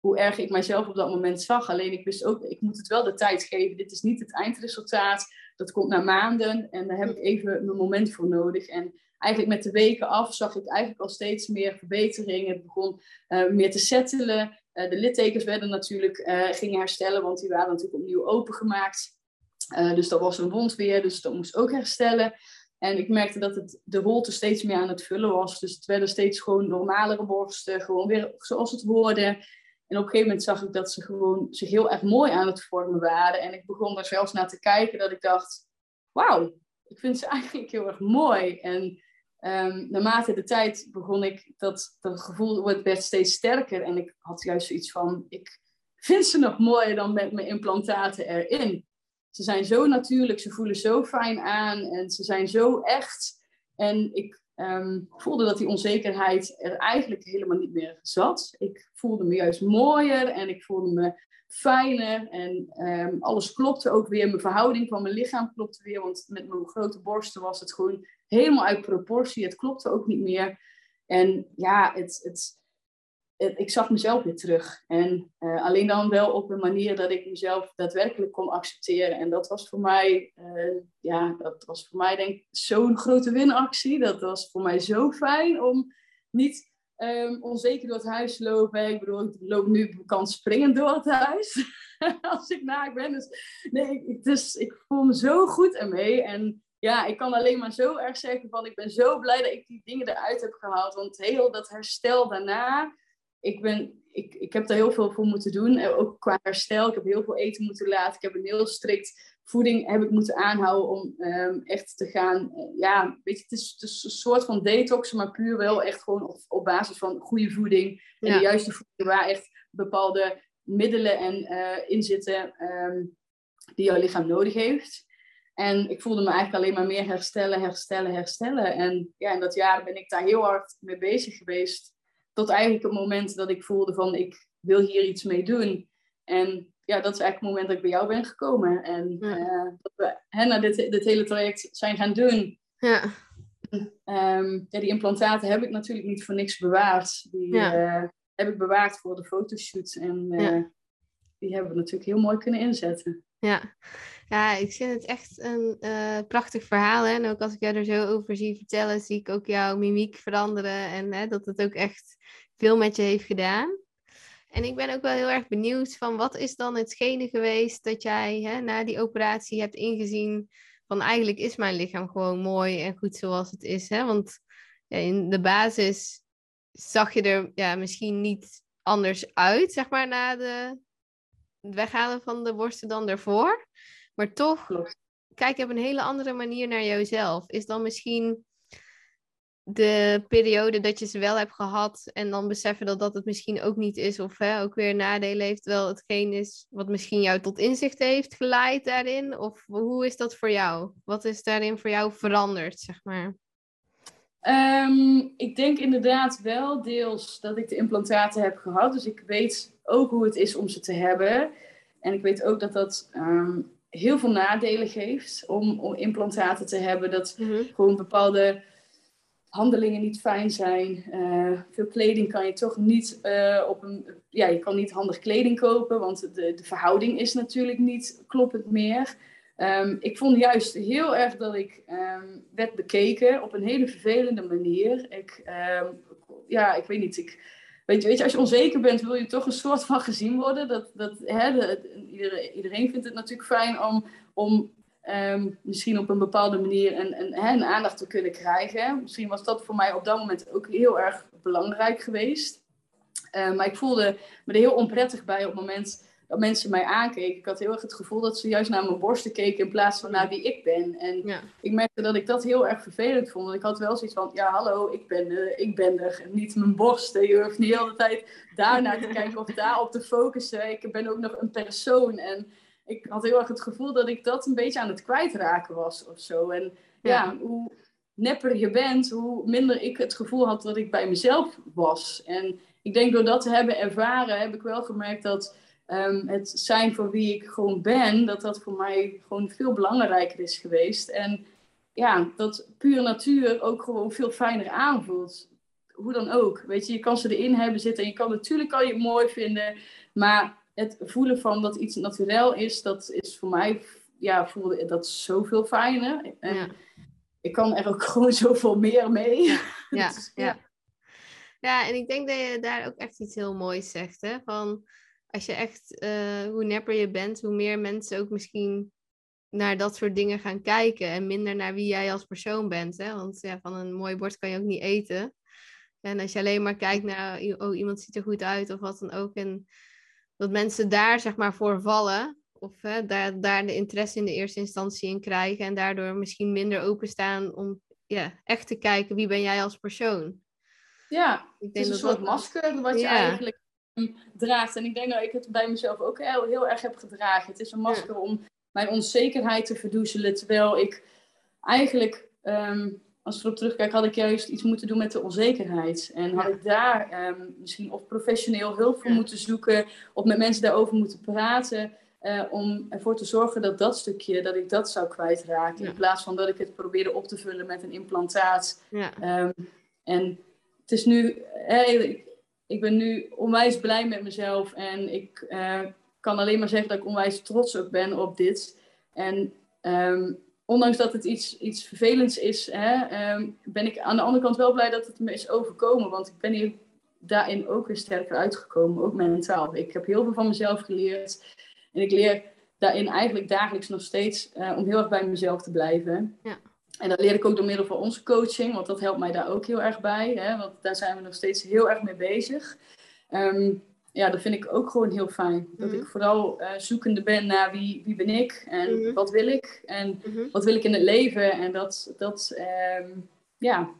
hoe erg ik mijzelf op dat moment zag. Alleen ik wist ook, ik moet het wel de tijd geven. Dit is niet het eindresultaat. Dat komt na maanden en daar heb ik even mijn moment voor nodig. En eigenlijk met de weken af zag ik eigenlijk al steeds meer verbetering. Het begon uh, meer te settelen. Uh, de littekens werden natuurlijk, gingen herstellen, want die waren natuurlijk opnieuw opengemaakt. Dus dat was een wond weer, dus dat moest ook herstellen. En ik merkte dat het, de holte steeds meer aan het vullen was. Dus het werden steeds gewoon normalere borsten, gewoon weer zoals het hoorde. En op een gegeven moment zag ik dat ze gewoon zich heel erg mooi aan het vormen waren. En ik begon er zelfs naar te kijken dat ik dacht, wauw, ik vind ze eigenlijk heel erg mooi. En um, naarmate de tijd begon ik, dat, dat gevoel werd steeds sterker. En ik had juist zoiets van, ik vind ze nog mooier dan met mijn implantaten erin. Ze zijn zo natuurlijk, ze voelen zo fijn aan en ze zijn zo echt. En ik um, voelde dat die onzekerheid er eigenlijk helemaal niet meer zat. Ik voelde me juist mooier en ik voelde me fijner. En um, alles klopte ook weer. Mijn verhouding van mijn lichaam klopte weer. Want met mijn grote borsten was het gewoon helemaal uit proportie. Het klopte ook niet meer. En ja, het, het, ik zag mezelf weer terug. En uh, alleen dan wel op een manier dat ik mezelf daadwerkelijk kon accepteren. En dat was voor mij, uh, ja, dat was voor mij denk ik zo'n grote winactie. Dat was voor mij zo fijn om niet um, onzeker door het huis te lopen. Ik bedoel, ik loop nu kan springen door het huis. als ik naakt ben. Dus nee, ik, dus, ik voel me zo goed ermee. En ja, ik kan alleen maar zo erg zeggen van ik ben zo blij dat ik die dingen eruit heb gehaald. Want heel dat herstel daarna ik, ben, ik, ik heb daar heel veel voor moeten doen. Ook qua herstel. Ik heb heel veel eten moeten laten. Ik heb een heel strikt voeding heb ik moeten aanhouden om ehm, echt te gaan. Eh, ja, weet je, het is, het is, een soort van detox, maar puur wel echt gewoon op, op basis van goede voeding. En de juiste voeding waar echt bepaalde middelen en uh, in zitten ehm, die jouw lichaam nodig heeft. En ik voelde me eigenlijk alleen maar meer herstellen, herstellen, herstellen. En ja, in dat jaar ben ik daar heel hard mee bezig geweest. Tot eigenlijk het moment dat ik voelde van ik wil hier iets mee doen. En ja, dat is eigenlijk het moment dat ik bij jou ben gekomen. En ja. uh, dat we hè, naar dit, dit hele traject zijn gaan doen. Ja. Um, ja, die implantaten heb ik natuurlijk niet voor niks bewaard. Die uh, heb ik bewaard voor de fotoshoot. En uh, die hebben we natuurlijk heel mooi kunnen inzetten. Ja, ja ik vind het echt een prachtig verhaal. Hè? En ook als ik jou er zo over zie vertellen, zie ik ook jouw mimiek veranderen. En hè, dat het ook echt veel met je heeft gedaan. En ik ben ook wel heel erg benieuwd van wat is dan hetgene geweest dat jij hè, na die operatie hebt ingezien van eigenlijk is mijn lichaam gewoon mooi en goed zoals het is. Hè? Want ja, in de basis zag je er ja, misschien niet anders uit, zeg maar, na de, het weghalen van de borsten dan daarvoor. Maar toch, kijk op een hele andere manier naar jezelf. Is dan misschien de periode dat je ze wel hebt gehad en dan beseffen dat dat het misschien ook niet is of hè, ook weer nadelen heeft, wel hetgeen is wat misschien jou tot inzicht heeft geleid daarin? Of hoe is dat voor jou? Wat is daarin voor jou veranderd, zeg maar? Ehm, ik denk inderdaad wel deels dat ik de implantaten heb gehad. Dus ik weet ook hoe het is om ze te hebben. En ik weet ook dat dat ehm, heel veel nadelen geeft om, om implantaten te hebben. Dat mhm. gewoon bepaalde handelingen niet fijn zijn. Uh, veel kleding kan je toch niet uh, op een. Ja, je kan niet handig kleding kopen, want de, de verhouding is natuurlijk niet kloppend meer. Um, ik vond juist heel erg dat ik um, werd bekeken op een hele vervelende manier. Ik, um, ja, ik weet niet. Ik, weet, je, weet je, als je onzeker bent, wil je toch een soort van gezien worden. Dat, dat, hè, de, iedereen, iedereen vindt het natuurlijk fijn om, om Um, misschien op een bepaalde manier een, een, een, aandacht te kunnen krijgen. Misschien was dat voor mij op dat moment ook heel erg belangrijk geweest. Um, maar ik voelde me er heel onprettig bij op het moment dat mensen mij aankeken. Ik had heel erg het gevoel dat ze juist naar mijn borsten keken in plaats van naar wie ik ben. En ja. ik merkte dat ik dat heel erg vervelend vond. Want ik had wel zoiets van, ja hallo, ik ben, uh, ik ben er. Niet mijn borsten. Je hoeft niet de hele tijd daarnaar te kijken of daarop te focussen. Ik ben ook nog een persoon. En ik had heel erg het gevoel dat ik dat een beetje aan het kwijtraken was of zo. En ja, hoe nepper je bent, hoe minder ik het gevoel had dat ik bij mezelf was. En ik denk door dat te hebben ervaren, heb ik wel gemerkt dat um, het zijn voor wie ik gewoon ben, dat dat voor mij gewoon veel belangrijker is geweest. En ja, dat puur natuur ook gewoon veel fijner aanvoelt. Hoe dan ook. Weet je, je kan ze erin hebben zitten en je kan natuurlijk kan je het mooi vinden, maar het voelen van dat iets natuurlijk is, dat is voor mij, ja, voelde dat zoveel fijner. En ja. ik kan er ook gewoon zoveel meer mee. Ja, dus, ja. ja. en ik denk dat je daar ook echt iets heel moois zegt, hè? Van als je echt, uh, hoe nepper je bent, hoe meer mensen ook misschien naar dat soort dingen gaan kijken en minder naar wie jij als persoon bent. Hè? Want ja, van een mooi bord kan je ook niet eten. En als je alleen maar kijkt naar, oh, iemand ziet er goed uit of wat dan ook. En dat mensen daar zeg maar voor vallen. Of hè, daar, daar de interesse in de eerste instantie in krijgen. En daardoor misschien minder openstaan om ja, echt te kijken wie ben jij als persoon. Ja, ik denk het is een soort dat... masker wat je eigenlijk draagt. En ik denk dat ik het bij mezelf ook heel, heel erg heb gedragen. Het is een masker om mijn onzekerheid te verdoezelen. Terwijl ik eigenlijk ehm, als ik erop terugkijk, had ik juist iets moeten doen met de onzekerheid. En had ik daar ehm, misschien of professioneel hulp voor moeten zoeken, of met mensen daarover moeten praten. Uh, om ervoor te zorgen dat dat stukje, dat ik dat zou kwijtraken. In plaats van dat ik het probeerde op te vullen met een implantaat. Um, en het is nu, ik, ik, ben nu onwijs blij met mezelf. En ik uh, kan alleen maar zeggen dat ik onwijs trots ook ben op dit. En um, ondanks dat het iets, iets vervelends is, hè, ehm, ben ik aan de andere kant wel blij dat het me is overkomen. Want ik ben hier daarin ook weer sterker uitgekomen, ook mentaal. Ik heb heel veel van mezelf geleerd. En ik leer daarin eigenlijk dagelijks nog steeds uh, om heel erg bij mezelf te blijven. Ja. En dat leer ik ook door middel van onze coaching, want dat helpt mij daar ook heel erg bij. Hè, want daar zijn we nog steeds heel erg mee bezig. Um, ja, dat vind ik ook gewoon heel fijn. Dat ik mhm. vooral uh, zoekende ben naar wie, wie ben ik en mhm. wat wil ik en mhm. wat wil ik in het leven. En dat, dat um, ja,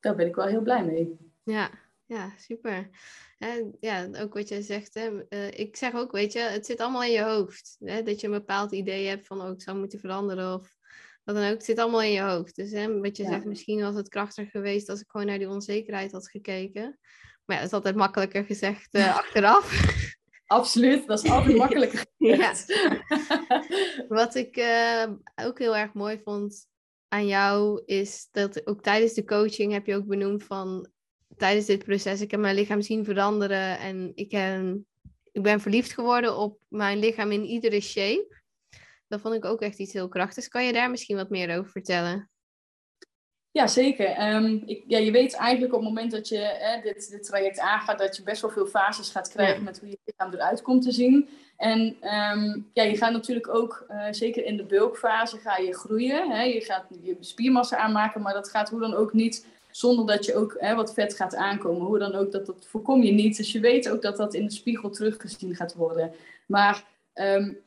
daar ben ik wel heel blij mee. Ja, ja super. En ja, ook wat jij zegt. Hè, uh, ik zeg ook, weet je, het zit allemaal in je hoofd. Hè, dat je een bepaald idee hebt van, oh, ik zou moeten veranderen of wat dan ook. Het zit allemaal in je hoofd. Dus hè, wat je zegt, misschien was het krachtiger geweest als ik gewoon naar die onzekerheid had gekeken. Maar ja, dat is altijd makkelijker gezegd uh, achteraf. Absoluut, dat is altijd makkelijker ja. Wat ik uh, ook heel erg mooi vond aan jou, is dat ook tijdens de coaching heb je ook benoemd van tijdens dit proces, ik heb mijn lichaam zien veranderen en ik, heb, ik ben verliefd geworden op mijn lichaam in iedere shape. Dat vond ik ook echt iets heel krachtigs. Kan je daar misschien wat meer over vertellen? Ja, zeker. Um, ik, ja, je weet eigenlijk op het moment dat je hè, dit, dit traject aangaat, dat je best wel veel fases gaat krijgen met hoe je lichaam eruit komt te zien. En um, ja, je gaat natuurlijk ook, uh, zeker in de bulkfase, ga je groeien. Hè? Je gaat je spiermassa aanmaken, maar dat gaat hoe dan ook niet zonder dat je ook hè, wat vet gaat aankomen. Hoe dan ook, dat, dat voorkom je niet. Dus je weet ook dat dat in de spiegel teruggezien gaat worden. Maar um,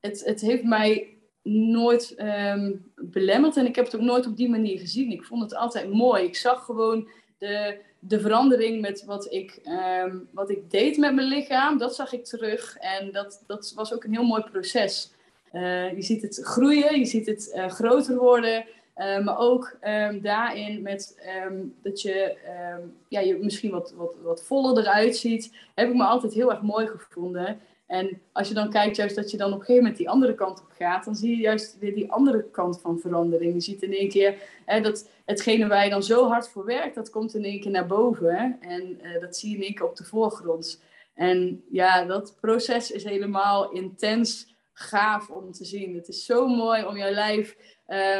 het, het heeft mij nooit um, belemmerd en ik heb het ook nooit op die manier gezien. Ik vond het altijd mooi. Ik zag gewoon de, de verandering met wat ik, um, wat ik deed met mijn lichaam. Dat zag ik terug en dat, dat was ook een heel mooi proces. Uh, je ziet het groeien, je ziet het uh, groter worden. Uh, maar ook um, daarin met dat je, ja, je misschien wat, wat, wat voller eruit ziet, heb ik me altijd heel erg mooi gevonden. En als je dan kijkt juist dat je dan op een gegeven moment die andere kant op gaat, dan zie je juist weer die andere kant van verandering. Je ziet in één keer hè, dat hetgene waar je dan zo hard voor werkt, dat komt in één keer naar boven. En uh, dat zie je in één keer op de voorgrond. En ja, dat proces is helemaal intens gaaf om te zien. Het is zo mooi om jouw lijf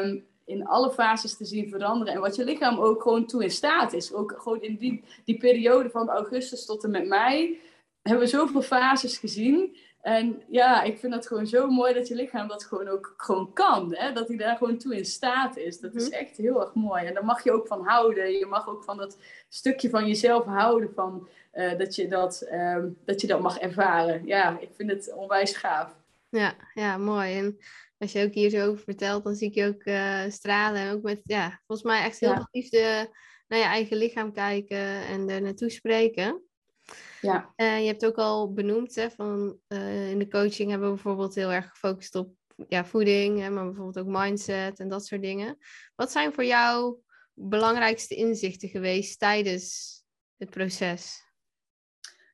um, in alle fases te zien veranderen. En wat je lichaam ook gewoon toe in staat is. Ook gewoon in die, die periode van augustus tot en met mei hebben we zoveel fases gezien. En ja, ik vind het gewoon zo mooi dat je lichaam dat gewoon ook gewoon kan. Hè? Dat hij daar gewoon toe in staat is. Dat is mhm. echt heel erg mooi. En daar mag je ook van houden. Je mag ook van dat stukje van jezelf houden. Van, uh, dat, je dat, um, dat je dat mag ervaren. Ja, ik vind het onwijs gaaf. Ja, ja mooi. En als je ook hier zo over vertelt, dan zie ik je ook uh, stralen. En ook met, ja, volgens mij echt heel ja. liefde naar je eigen lichaam kijken en er naartoe spreken. Ja. Uh, je hebt ook al benoemd, hè, van uh, in de coaching hebben we bijvoorbeeld heel erg gefocust op ja, voeding, hè, maar bijvoorbeeld ook mindset en dat soort dingen. Wat zijn voor jou belangrijkste inzichten geweest tijdens het proces?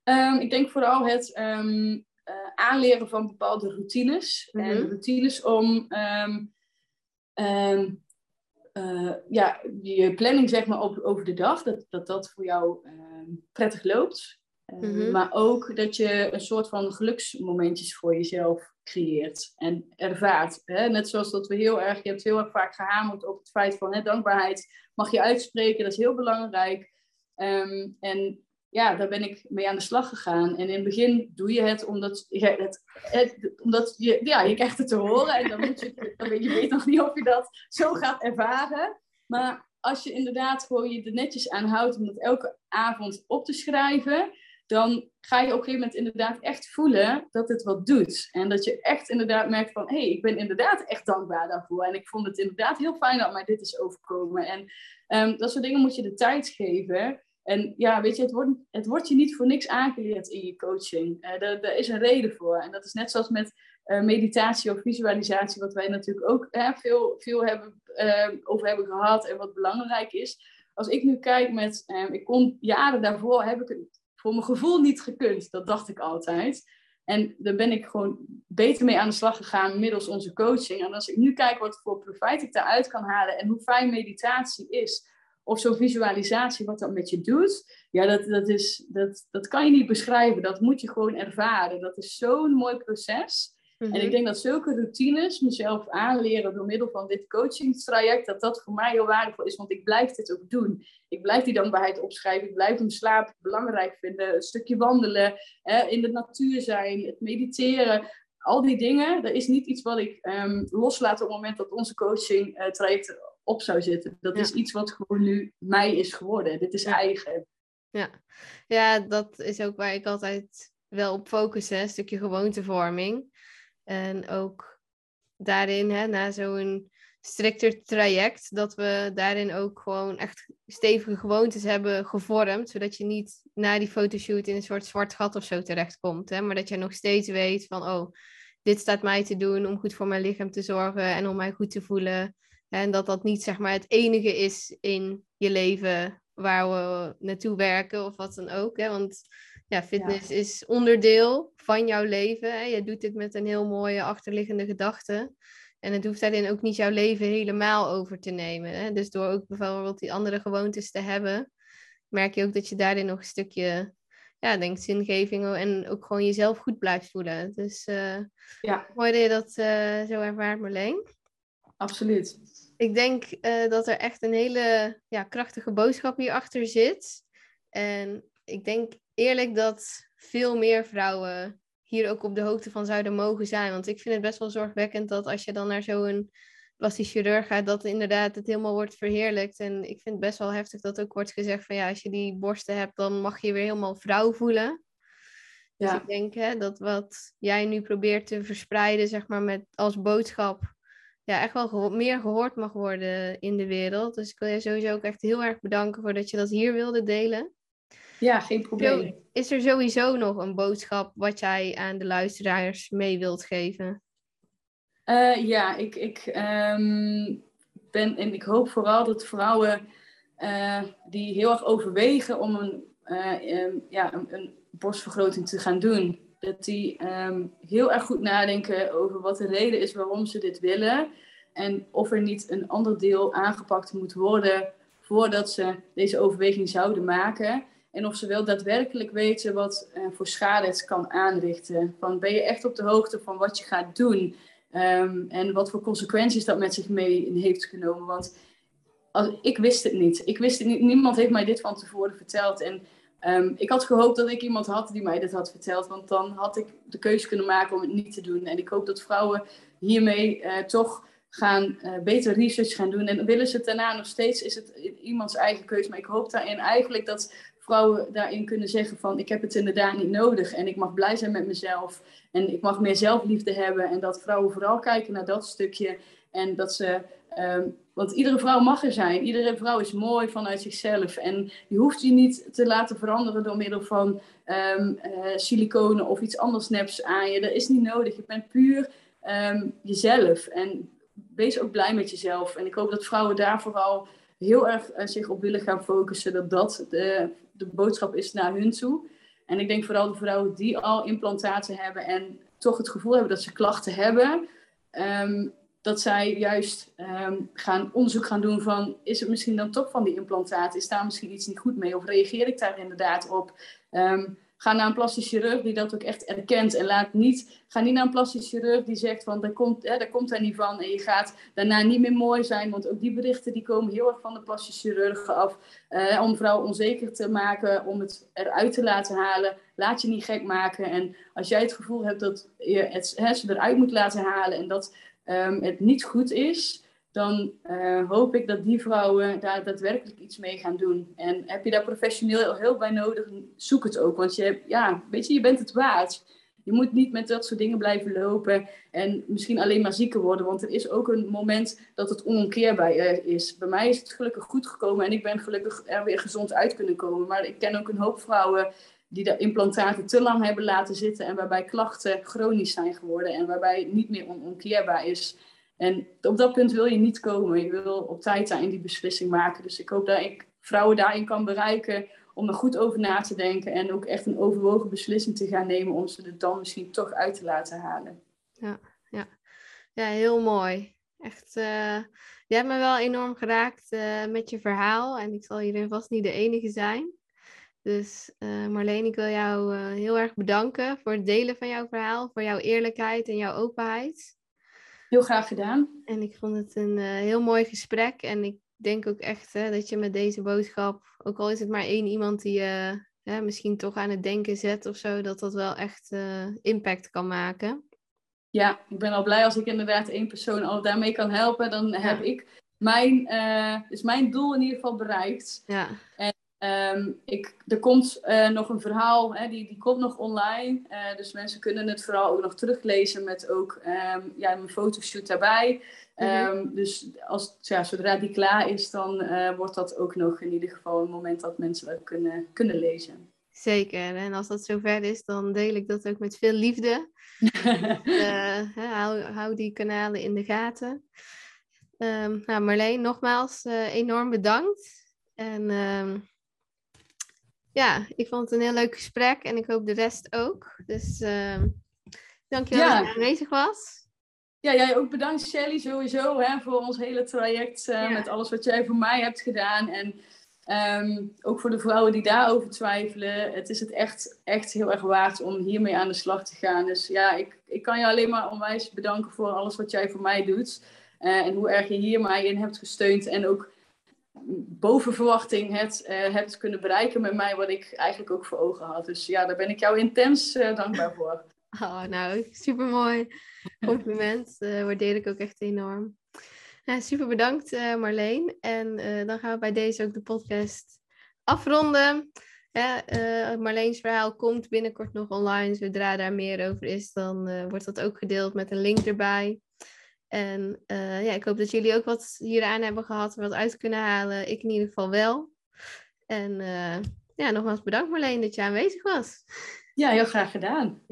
Um, ik denk vooral het um, uh, aanleren van bepaalde routines. Mm -hmm. En routines om um, ja, je planning zeg maar op, over de dag, dat dat, dat voor jou prettig loopt. Mm Maar ook dat je een soort van geluksmomentjes voor jezelf creëert en ervaart. Hè? Net zoals dat we heel erg, je hebt heel erg vaak gehamerd op het feit van hè, dankbaarheid mag je uitspreken, dat is heel belangrijk. Um, en ja, daar ben ik mee aan de slag gegaan. En in het begin doe je het omdat je, het, het, omdat je, ja, je krijgt het te horen. En dan, moet je, dan weet je weet nog niet of je dat zo gaat ervaren. Maar als je inderdaad gewoon je er netjes aan houdt om dat elke avond op te schrijven, dan ga je op een gegeven moment inderdaad echt voelen dat het wat doet. En dat je echt inderdaad merkt van, hé, hey, ik ben inderdaad echt dankbaar daarvoor. En ik vond het inderdaad heel fijn dat mij dit is overkomen. En um, dat soort dingen moet je de tijd geven. En ja, weet je, het wordt, het wordt je niet voor niks aangeleerd in je coaching. Uh, daar, daar is een reden voor. En dat is net zoals met uh, meditatie of visualisatie, wat wij natuurlijk ook veel, veel hebben, ehm, over hebben gehad en wat belangrijk is. Als ik nu kijk met, ehm, ik kon jaren daarvoor, heb ik het voor mijn gevoel niet gekund. Dat dacht ik altijd. En daar ben ik gewoon beter mee aan de slag gegaan middels onze coaching. En als ik nu kijk wat voor profijt ik daaruit kan halen en hoe fijn meditatie is, of zo'n visualisatie, wat dat met je doet, ja, dat, dat, is, dat, dat kan je niet beschrijven. Dat moet je gewoon ervaren. Dat is zo'n mooi proces. En ik mhm. denk dat zulke routines, mezelf aanleren door middel van dit coachingstraject, dat dat voor mij heel waardevol is, want ik blijf dit ook doen. Ik blijf die dankbaarheid opschrijven, ik blijf hem slaap belangrijk vinden, een stukje wandelen, in de natuur zijn, het mediteren. Al die dingen, dat is niet iets wat ik um, loslaat op het moment dat onze coaching-traject uh, op zou zitten. Dat is iets wat gewoon nu mij is geworden. Dit is eigen. Ja. ja, dat is ook waar ik altijd wel op focussen, een stukje gewoontevorming. En ook daarin, hè, na zo'n strikter traject, dat we daarin ook gewoon echt stevige gewoontes hebben gevormd, zodat je niet na die fotoshoot in een soort zwart gat of zo terechtkomt, hè, maar dat je nog steeds weet van, oh, dit staat mij te doen om goed voor mijn lichaam te zorgen en om mij goed te voelen. En dat dat niet zeg maar het enige is in je leven waar we naartoe werken of wat dan ook. Hè? Want ja, fitness is onderdeel van jouw leven. Hè? Je doet dit met een heel mooie achterliggende gedachte. En het hoeft daarin ook niet jouw leven helemaal over te nemen. Hè? Dus door ook bijvoorbeeld die andere gewoontes te hebben, merk je ook dat je daarin nog een stukje, ja, denk zingeving en ook gewoon jezelf goed blijft voelen. Dus uh, ja. mooi dat je dat uh, zo ervaart, Marleen. Absoluut. Ik denk uh, dat er echt een hele ja, krachtige boodschap hierachter zit. En ik denk eerlijk dat veel meer vrouwen hier ook op de hoogte van zouden mogen zijn. Want ik vind het best wel zorgwekkend dat als je dan naar zo'n plastisch chirurg gaat, dat inderdaad het helemaal wordt verheerlijkt. En ik vind het best wel heftig dat ook wordt gezegd van ja, als je die borsten hebt, dan mag je je weer helemaal vrouw voelen. Dus ja. Ik denk hè, dat wat jij nu probeert te verspreiden, zeg maar, met als boodschap, ja, echt wel meer gehoord mag worden in de wereld. Dus ik wil je sowieso ook echt heel erg bedanken voor dat je dat hier wilde delen. Ja, geen probleem. Is er sowieso nog een boodschap wat jij aan de luisteraars mee wilt geven? Uh, ja, ik, ik um, ben en ik hoop vooral dat vrouwen uh, die heel erg overwegen om een, uh, um, ja, een, een, borstvergroting te gaan doen, dat die um, heel erg goed nadenken over wat de reden is waarom ze dit willen. En of er niet een ander deel aangepakt moet worden voordat ze deze overweging zouden maken. En of ze wel daadwerkelijk weten wat uh, voor schade het kan aanrichten. Van, ben je echt op de hoogte van wat je gaat doen? Um, en wat voor consequenties dat met zich mee heeft genomen. Want als, ik wist het niet. Ik wist het niet. Niemand heeft mij dit van tevoren verteld. En um, ik had gehoopt dat ik iemand had die mij dit had verteld. Want dan had ik de keuze kunnen maken om het niet te doen. En ik hoop dat vrouwen hiermee uh, toch gaan uh, beter research gaan doen. En willen ze daarna nog steeds, is het iemands eigen keuze. Maar ik hoop daarin eigenlijk dat vrouwen daarin kunnen zeggen van ik heb het inderdaad niet nodig en ik mag blij zijn met mezelf en ik mag meer zelfliefde hebben en dat vrouwen vooral kijken naar dat stukje en dat ze, um, want iedere vrouw mag er zijn, iedere vrouw is mooi vanuit zichzelf. En je hoeft je niet te laten veranderen door middel van um, uh, siliconen of iets anders neps aan je, dat is niet nodig, je bent puur um, jezelf. En wees ook blij met jezelf. En ik hoop dat vrouwen daar vooral heel erg uh, zich op willen gaan focussen, dat dat de de boodschap is naar hun toe. En ik denk vooral de vrouwen die al implantaten hebben en toch het gevoel hebben dat ze klachten hebben, dat zij juist um, gaan onderzoek gaan doen van, is het misschien dan toch van die implantaten? Is daar misschien iets niet goed mee? Of reageer ik daar inderdaad op? Um, Ga naar een plastisch chirurg die dat ook echt erkent. En laat niet, ga niet naar een plastisch chirurg die zegt van, daar komt, daar komt hij niet van. En je gaat daarna niet meer mooi zijn. Want ook die berichten die komen heel erg van de plastisch chirurg af. Uh, om vrouwen onzeker te maken, om het eruit te laten halen. Laat je niet gek maken. En als jij het gevoel hebt dat je het hè, ze eruit moet laten halen en dat um, het niet goed is dan uh, hoop ik dat die vrouwen daar daadwerkelijk iets mee gaan doen. En heb je daar professioneel hulp bij nodig, zoek het ook. Want je, ja, weet je, je bent het waard. Je moet niet met dat soort dingen blijven lopen en misschien alleen maar zieker worden. Want er is ook een moment dat het onomkeerbaar eh, is. Bij mij is het gelukkig goed gekomen en ik ben gelukkig er weer gezond uit kunnen komen. Maar ik ken ook een hoop vrouwen die de implantaten te lang hebben laten zitten en waarbij klachten chronisch zijn geworden en waarbij het niet meer onomkeerbaar is. En op dat punt wil je niet komen. Je wil op tijd daarin die beslissing maken. Dus ik hoop dat ik vrouwen daarin kan bereiken om er goed over na te denken en ook echt een overwogen beslissing te gaan nemen om ze er dan misschien toch uit te laten halen. Ja, ja. ja heel mooi. Echt, uh, je hebt me wel enorm geraakt uh, met je verhaal en ik zal hierin vast niet de enige zijn. Dus uh, Marleen, ik wil jou heel erg bedanken voor het delen van jouw verhaal, voor jouw eerlijkheid en jouw openheid. Heel graag gedaan. En ik vond het een uh, heel mooi gesprek. En ik denk ook echt hè, dat je met deze boodschap, ook al is het maar één iemand die je misschien toch aan het denken zet of zo, dat dat wel echt impact kan maken. Ja, ik ben al blij als ik inderdaad één persoon al daarmee kan helpen. Dan heb ik mijn, is mijn doel in ieder geval bereikt. Ja. En Ehm, ik, er komt uh, nog een verhaal, hè, die, die komt nog online. Uh, dus mensen kunnen het verhaal ook nog teruglezen met ook um, ja, een fotoshoot daarbij. Um, Dus als, ja, zodra die klaar is, dan uh, wordt dat ook nog in ieder geval een moment dat mensen dat kunnen, kunnen lezen. Zeker, en als dat zover is, dan deel ik dat ook met veel liefde. hou, hou die kanalen in de gaten. nou, Marleen, nogmaals enorm bedankt. En ja, ik vond het een heel leuk gesprek en ik hoop de rest ook. Dus uh, dankjewel ja. dat je aanwezig was. Ja, jij ook bedankt Shelly sowieso hè, voor ons hele traject uh, met alles wat jij voor mij hebt gedaan. En um, ook voor de vrouwen die daarover twijfelen. Het is het echt, echt heel erg waard om hiermee aan de slag te gaan. Dus ja, ik, ik kan je alleen maar onwijs bedanken voor alles wat jij voor mij doet. Uh, en hoe erg je hier mij in hebt gesteund. En ook boven verwachting het uh, hebt kunnen bereiken met mij, wat ik eigenlijk ook voor ogen had. Dus ja, daar ben ik jou intens uh, dankbaar voor. Oh, nou, super mooi compliment. Uh, waardeer ik ook echt enorm. Ja, super bedankt Marleen. En dan gaan we bij deze ook de podcast afronden. Marleens verhaal komt binnenkort nog online. Zodra daar meer over is, dan wordt dat ook gedeeld met een link erbij. En uh, ja, ik hoop dat jullie ook wat hieraan hebben gehad, wat uit kunnen halen. Ik in ieder geval wel. En uh, ja, nogmaals bedankt Marleen dat je aanwezig was. Ja, heel graag gedaan.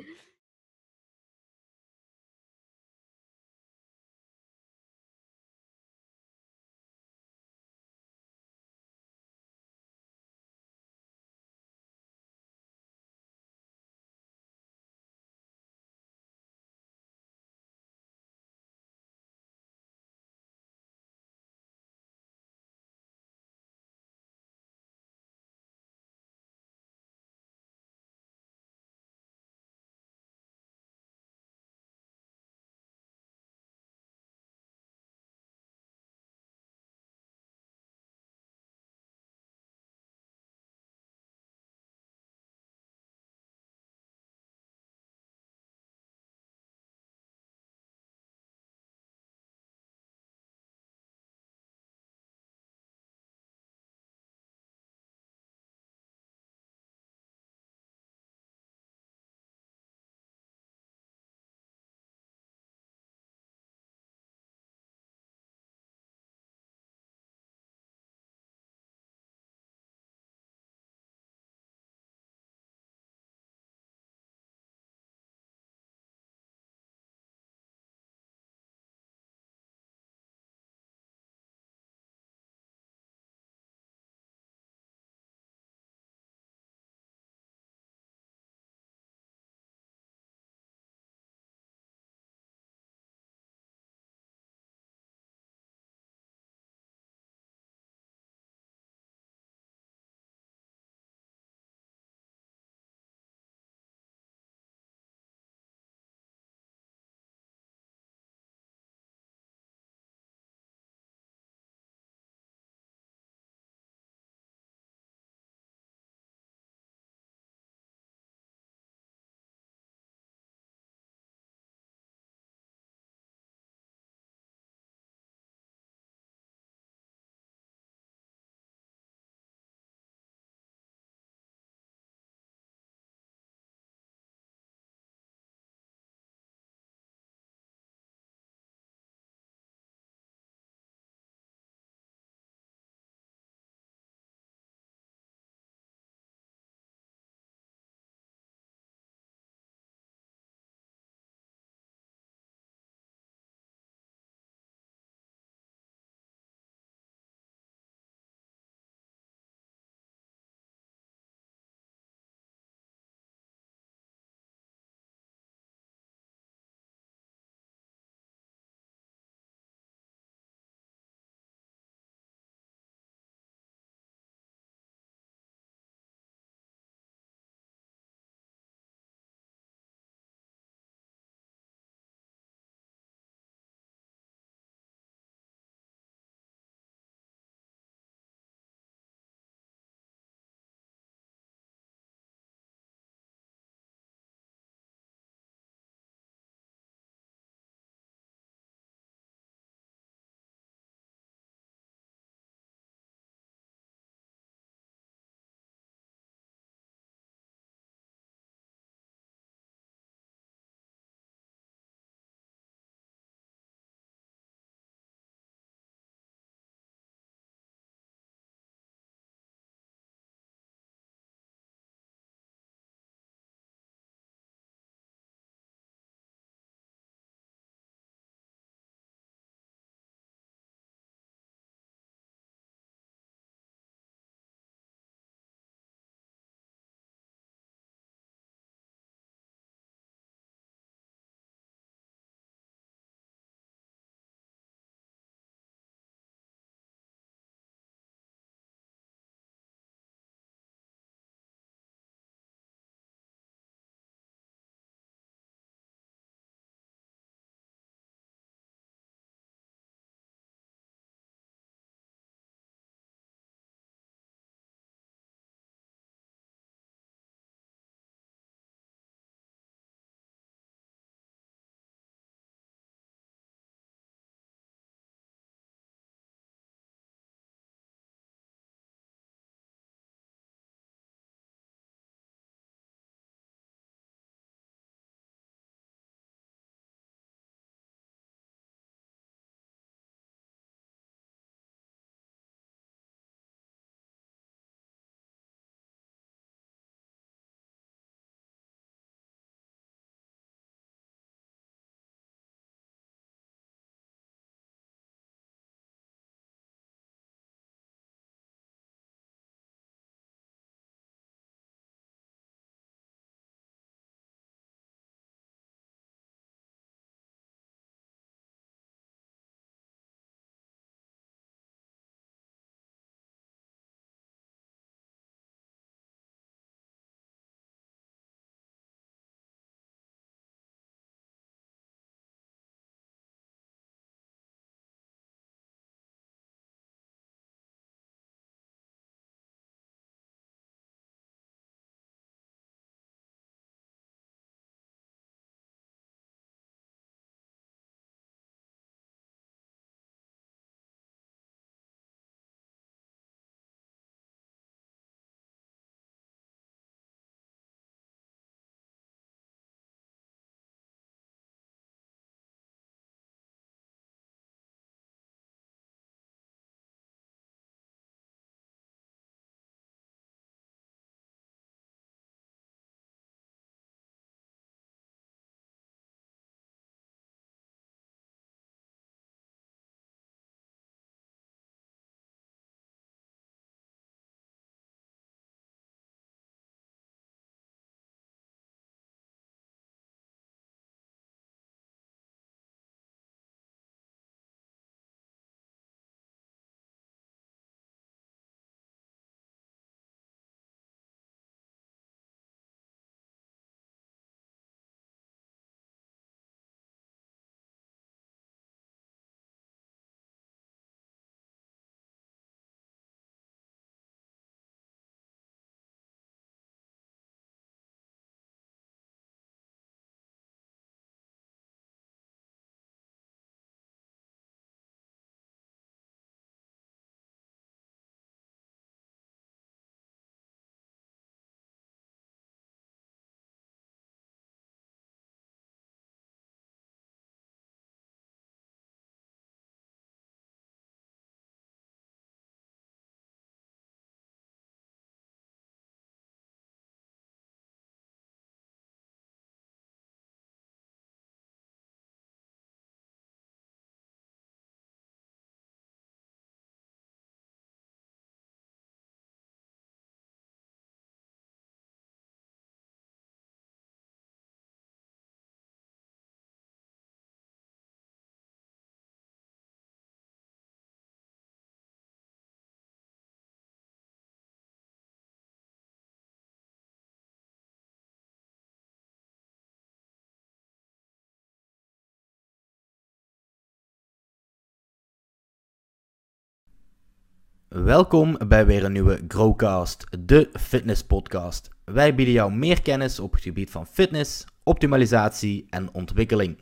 Welkom bij weer een nieuwe Growcast, de fitness podcast. Wij bieden jou meer kennis op het gebied van fitness, optimalisatie en ontwikkeling.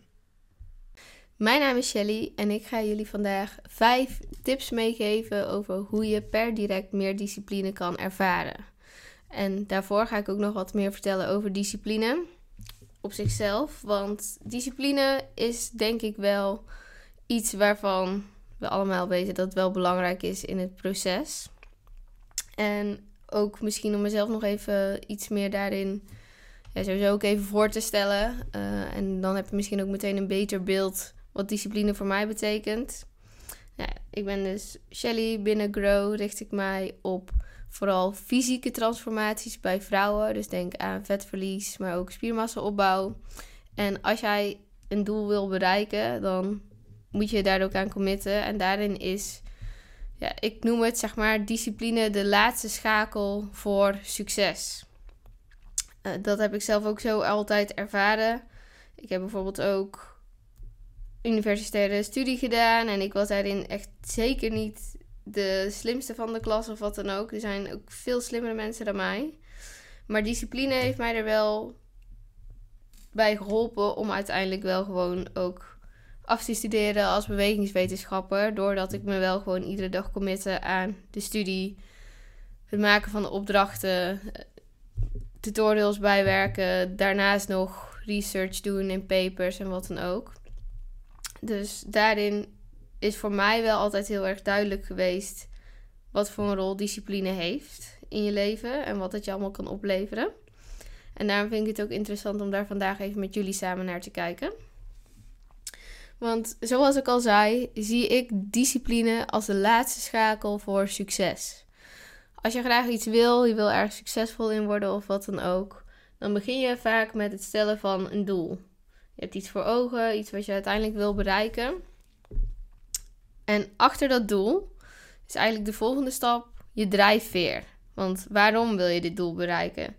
Mijn naam is Shelly en ik ga jullie vandaag vijf tips meegeven over hoe je per direct meer discipline kan ervaren. En daarvoor ga ik ook nog wat meer vertellen over discipline op zichzelf. Want discipline is denk ik wel iets waarvan we allemaal weten dat het wel belangrijk is in het proces. En ook misschien om mezelf nog even iets meer daarin sowieso ook even voor te stellen. Uh, en dan heb je misschien ook meteen een beter beeld wat discipline voor mij betekent. Ik ben dus Shelly. Binnen Grow richt ik mij op vooral fysieke transformaties bij vrouwen. Dus denk aan vetverlies, maar ook spiermassaopbouw. En als jij een doel wil bereiken, dan moet je daar ook aan committen. En daarin is, ja, ik noem het zeg maar, discipline de laatste schakel voor succes. Uh, dat heb ik zelf ook zo altijd ervaren. Ik heb bijvoorbeeld ook universitaire studie gedaan. En ik was daarin echt zeker niet de slimste van de klas of wat dan ook. Er zijn ook veel slimmere mensen dan mij. Maar discipline heeft mij er wel bij geholpen om uiteindelijk wel gewoon ook af te studeren als bewegingswetenschapper. Doordat ik me wel gewoon iedere dag committe aan de studie, het maken van de opdrachten, tutorials bijwerken, daarnaast nog research doen in papers en wat dan ook. Dus daarin is voor mij wel altijd heel erg duidelijk geweest wat voor een rol discipline heeft in je leven en wat het je allemaal kan opleveren. En daarom vind ik het ook interessant om daar vandaag even met jullie samen naar te kijken. Want zoals ik al zei, zie ik discipline als de laatste schakel voor succes. Als je graag iets wil, je wil erg succesvol in worden of wat dan ook, dan begin je vaak met het stellen van een doel. Je hebt iets voor ogen, iets wat je uiteindelijk wil bereiken. En achter dat doel is eigenlijk de volgende stap je drijfveer. Want waarom wil je dit doel bereiken?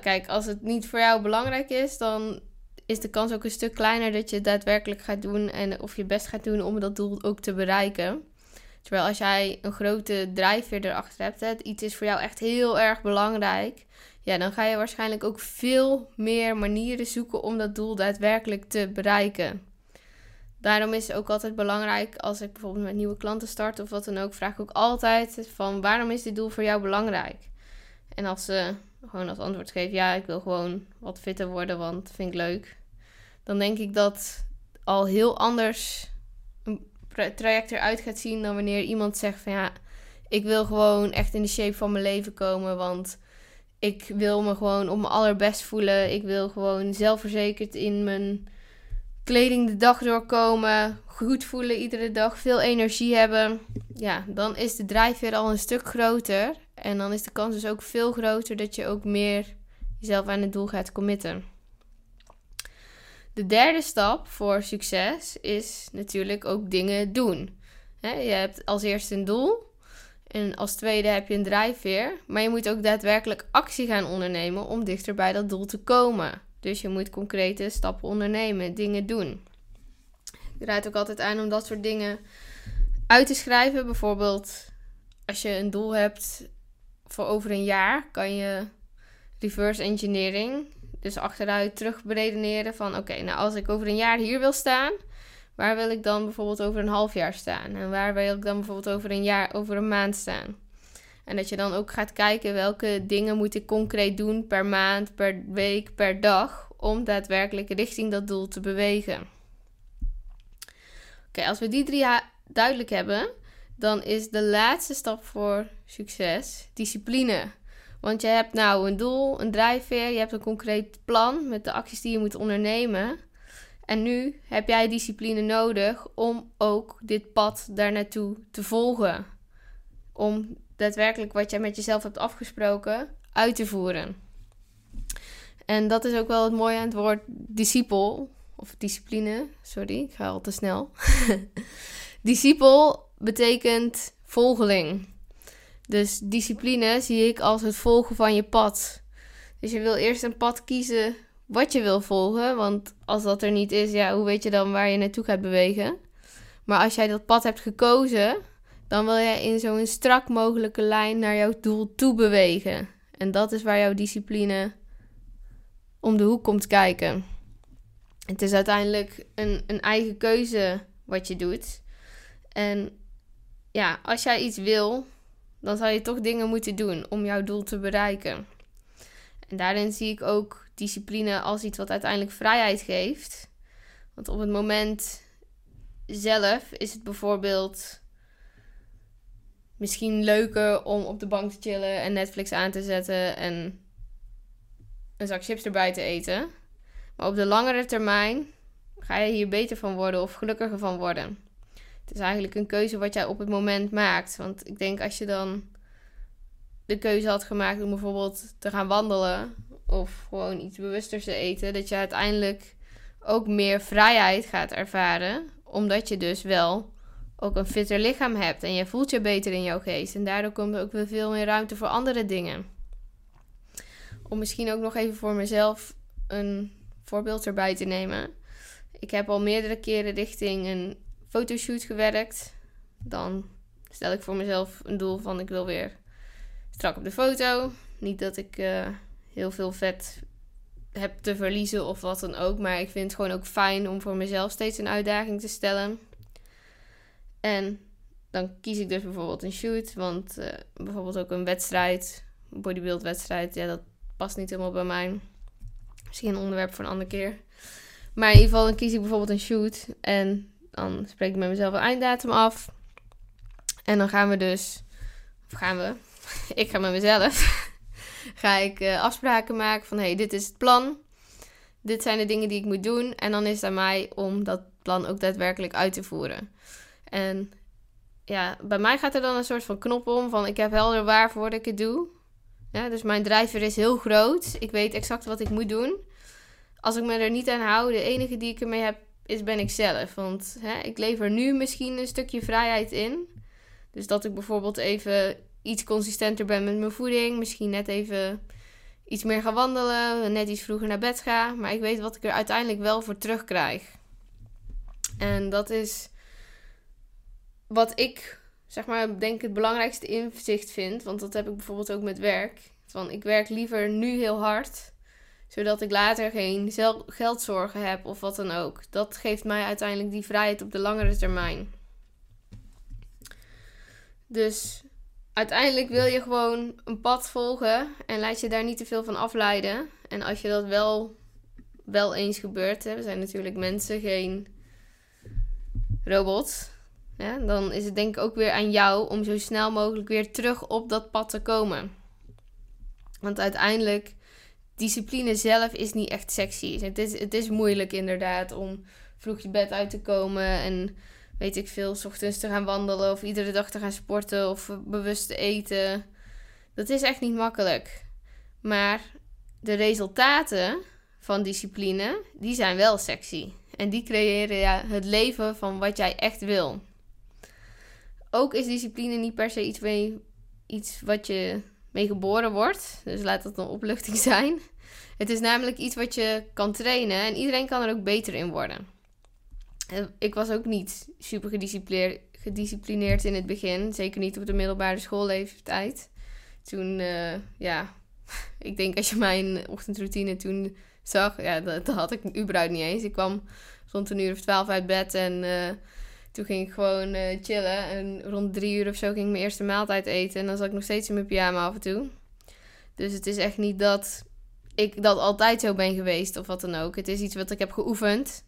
Kijk, als het niet voor jou belangrijk is, dan is de kans ook een stuk kleiner dat je het daadwerkelijk gaat doen en of je best gaat doen om dat doel ook te bereiken. Terwijl als jij een grote drijfveer erachter hebt, hè, iets is voor jou echt heel erg belangrijk, ja, dan ga je waarschijnlijk ook veel meer manieren zoeken om dat doel daadwerkelijk te bereiken. Daarom is het ook altijd belangrijk als ik bijvoorbeeld met nieuwe klanten start of wat dan ook, vraag ik ook altijd van waarom is dit doel voor jou belangrijk? En als ze gewoon als antwoord geven, ja, ik wil gewoon wat fitter worden, want dat vind ik leuk. Dan denk ik dat al heel anders een traject eruit gaat zien dan wanneer iemand zegt van ja, ik wil gewoon echt in de shape van mijn leven komen, want ik wil me gewoon op mijn allerbest voelen. Ik wil gewoon zelfverzekerd in mijn kleding de dag doorkomen. Goed voelen iedere dag. Veel energie hebben. Ja, dan is de drijfveer al een stuk groter. En dan is de kans dus ook veel groter dat je ook meer jezelf aan het doel gaat committen. De derde stap voor succes is natuurlijk ook dingen doen. je hebt als eerste een doel. En als tweede heb je een drijfveer. Maar je moet ook daadwerkelijk actie gaan ondernemen om dichter bij dat doel te komen. Dus je moet concrete stappen ondernemen, dingen doen. Ik raad ook altijd aan om dat soort dingen uit te schrijven. Bijvoorbeeld als je een doel hebt voor over een jaar, kan je reverse engineering, dus achteruit terug beredeneren van oké, nou als ik over een jaar hier wil staan, waar wil ik dan bijvoorbeeld over een half jaar staan? En waar wil ik dan bijvoorbeeld over een jaar, over een maand staan? En dat je dan ook gaat kijken welke dingen moet ik concreet doen per maand, per week, per dag, om daadwerkelijk richting dat doel te bewegen. Oké, als we die drie duidelijk hebben, dan is de laatste stap voor succes discipline. Want je hebt nou een doel, een drijfveer, je hebt een concreet plan met de acties die je moet ondernemen. En nu heb jij discipline nodig om ook dit pad daar naartoe te volgen. Om daadwerkelijk wat jij met jezelf hebt afgesproken uit te voeren. En dat is ook wel het mooie aan het woord discipel. Of discipline, sorry, ik ga al te snel. discipel betekent volgeling. Dus discipline zie ik als het volgen van je pad. Dus je wil eerst een pad kiezen wat je wil volgen. Want als dat er niet is, ja, hoe weet je dan waar je naartoe gaat bewegen? Maar als jij dat pad hebt gekozen, dan wil je in zo'n strak mogelijke lijn naar jouw doel toe bewegen. En dat is waar jouw discipline om de hoek komt kijken. Het is uiteindelijk een, een eigen keuze wat je doet. En ja, als jij iets wil, dan zal je toch dingen moeten doen om jouw doel te bereiken. En daarin zie ik ook discipline als iets wat uiteindelijk vrijheid geeft. Want op het moment zelf is het bijvoorbeeld misschien leuker om op de bank te chillen en Netflix aan te zetten en een zak chips erbij te eten. Maar op de langere termijn ga je hier beter van worden of gelukkiger van worden. Het is eigenlijk een keuze wat jij op het moment maakt. Want ik denk als je dan de keuze had gemaakt om bijvoorbeeld te gaan wandelen of gewoon iets bewuster te eten, dat je uiteindelijk ook meer vrijheid gaat ervaren, omdat je dus wel ook een fitter lichaam hebt en je voelt je beter in jouw geest en daardoor komt er ook weer veel meer ruimte voor andere dingen. Om misschien ook nog even voor mezelf een voorbeeld erbij te nemen. Ik heb al meerdere keren richting een fotoshoot gewerkt. Dan stel ik voor mezelf een doel van ik wil weer strak op de foto. Niet dat ik uh, heel veel vet heb te verliezen of wat dan ook. Maar ik vind het gewoon ook fijn om voor mezelf steeds een uitdaging te stellen. En dan kies ik dus bijvoorbeeld een shoot. Want uh, bijvoorbeeld ook een wedstrijd, een bodybuildwedstrijd, ja, dat past niet helemaal bij mij. Misschien een onderwerp voor een andere keer. Maar in ieder geval, dan kies ik bijvoorbeeld een shoot. En dan spreek ik met mezelf een einddatum af. En dan gaan we dus. Of gaan we? ik ga met mezelf. ga ik uh, afspraken maken van: hey, dit is het plan. Dit zijn de dingen die ik moet doen. En dan is het aan mij om dat plan ook daadwerkelijk uit te voeren. En ja, bij mij gaat er dan een soort van knop om van ik heb helder waarvoor ik het doe. Dus mijn drijver is heel groot. Ik weet exact wat ik moet doen. Als ik me er niet aan hou, de enige die ik ermee heb, is ben ik zelf. Want hè, ik lever nu misschien een stukje vrijheid in. Dus dat ik bijvoorbeeld even iets consistenter ben met mijn voeding. Misschien net even iets meer ga wandelen. Net iets vroeger naar bed ga. Maar ik weet wat ik er uiteindelijk wel voor terugkrijg. En dat is wat ik, zeg maar, denk het belangrijkste inzicht vind. Want dat heb ik bijvoorbeeld ook met werk. Van ik werk liever nu heel hard zodat ik later geen geldzorgen heb of wat dan ook. Dat geeft mij uiteindelijk die vrijheid op de langere termijn. Dus uiteindelijk wil je gewoon een pad volgen en laat je daar niet te veel van afleiden. En als je dat wel, wel eens gebeurt, hè, we zijn natuurlijk mensen, geen robots. Dan is het denk ik ook weer aan jou om zo snel mogelijk weer terug op dat pad te komen. Want uiteindelijk discipline zelf is niet echt sexy. Het is, het is moeilijk inderdaad om vroeg je bed uit te komen en weet ik veel, s ochtends te gaan wandelen of iedere dag te gaan sporten of bewust te eten. Dat is echt niet makkelijk. Maar de resultaten van discipline, die zijn wel sexy. En die creëren het leven van wat jij echt wil. Ook is discipline niet per se iets, mee, iets wat je mee geboren wordt. Dus laat dat een opluchting zijn. Het is namelijk iets wat je kan trainen en iedereen kan er ook beter in worden. Ik was ook niet super gedisciplineerd, in het begin. Zeker niet op de middelbare schoolleeftijd. Toen, uh, ja, ik denk als je mijn ochtendroutine toen zag, ja, dat, had ik überhaupt niet eens. Ik kwam rond een uur of twaalf uit bed en uh, toen ging ik gewoon uh, chillen. En rond drie uur of zo ging ik mijn eerste maaltijd eten. En dan zat ik nog steeds in mijn pyjama af en toe. Dus het is echt niet dat ik dat altijd zo ben geweest of wat dan ook. Het is iets wat ik heb geoefend.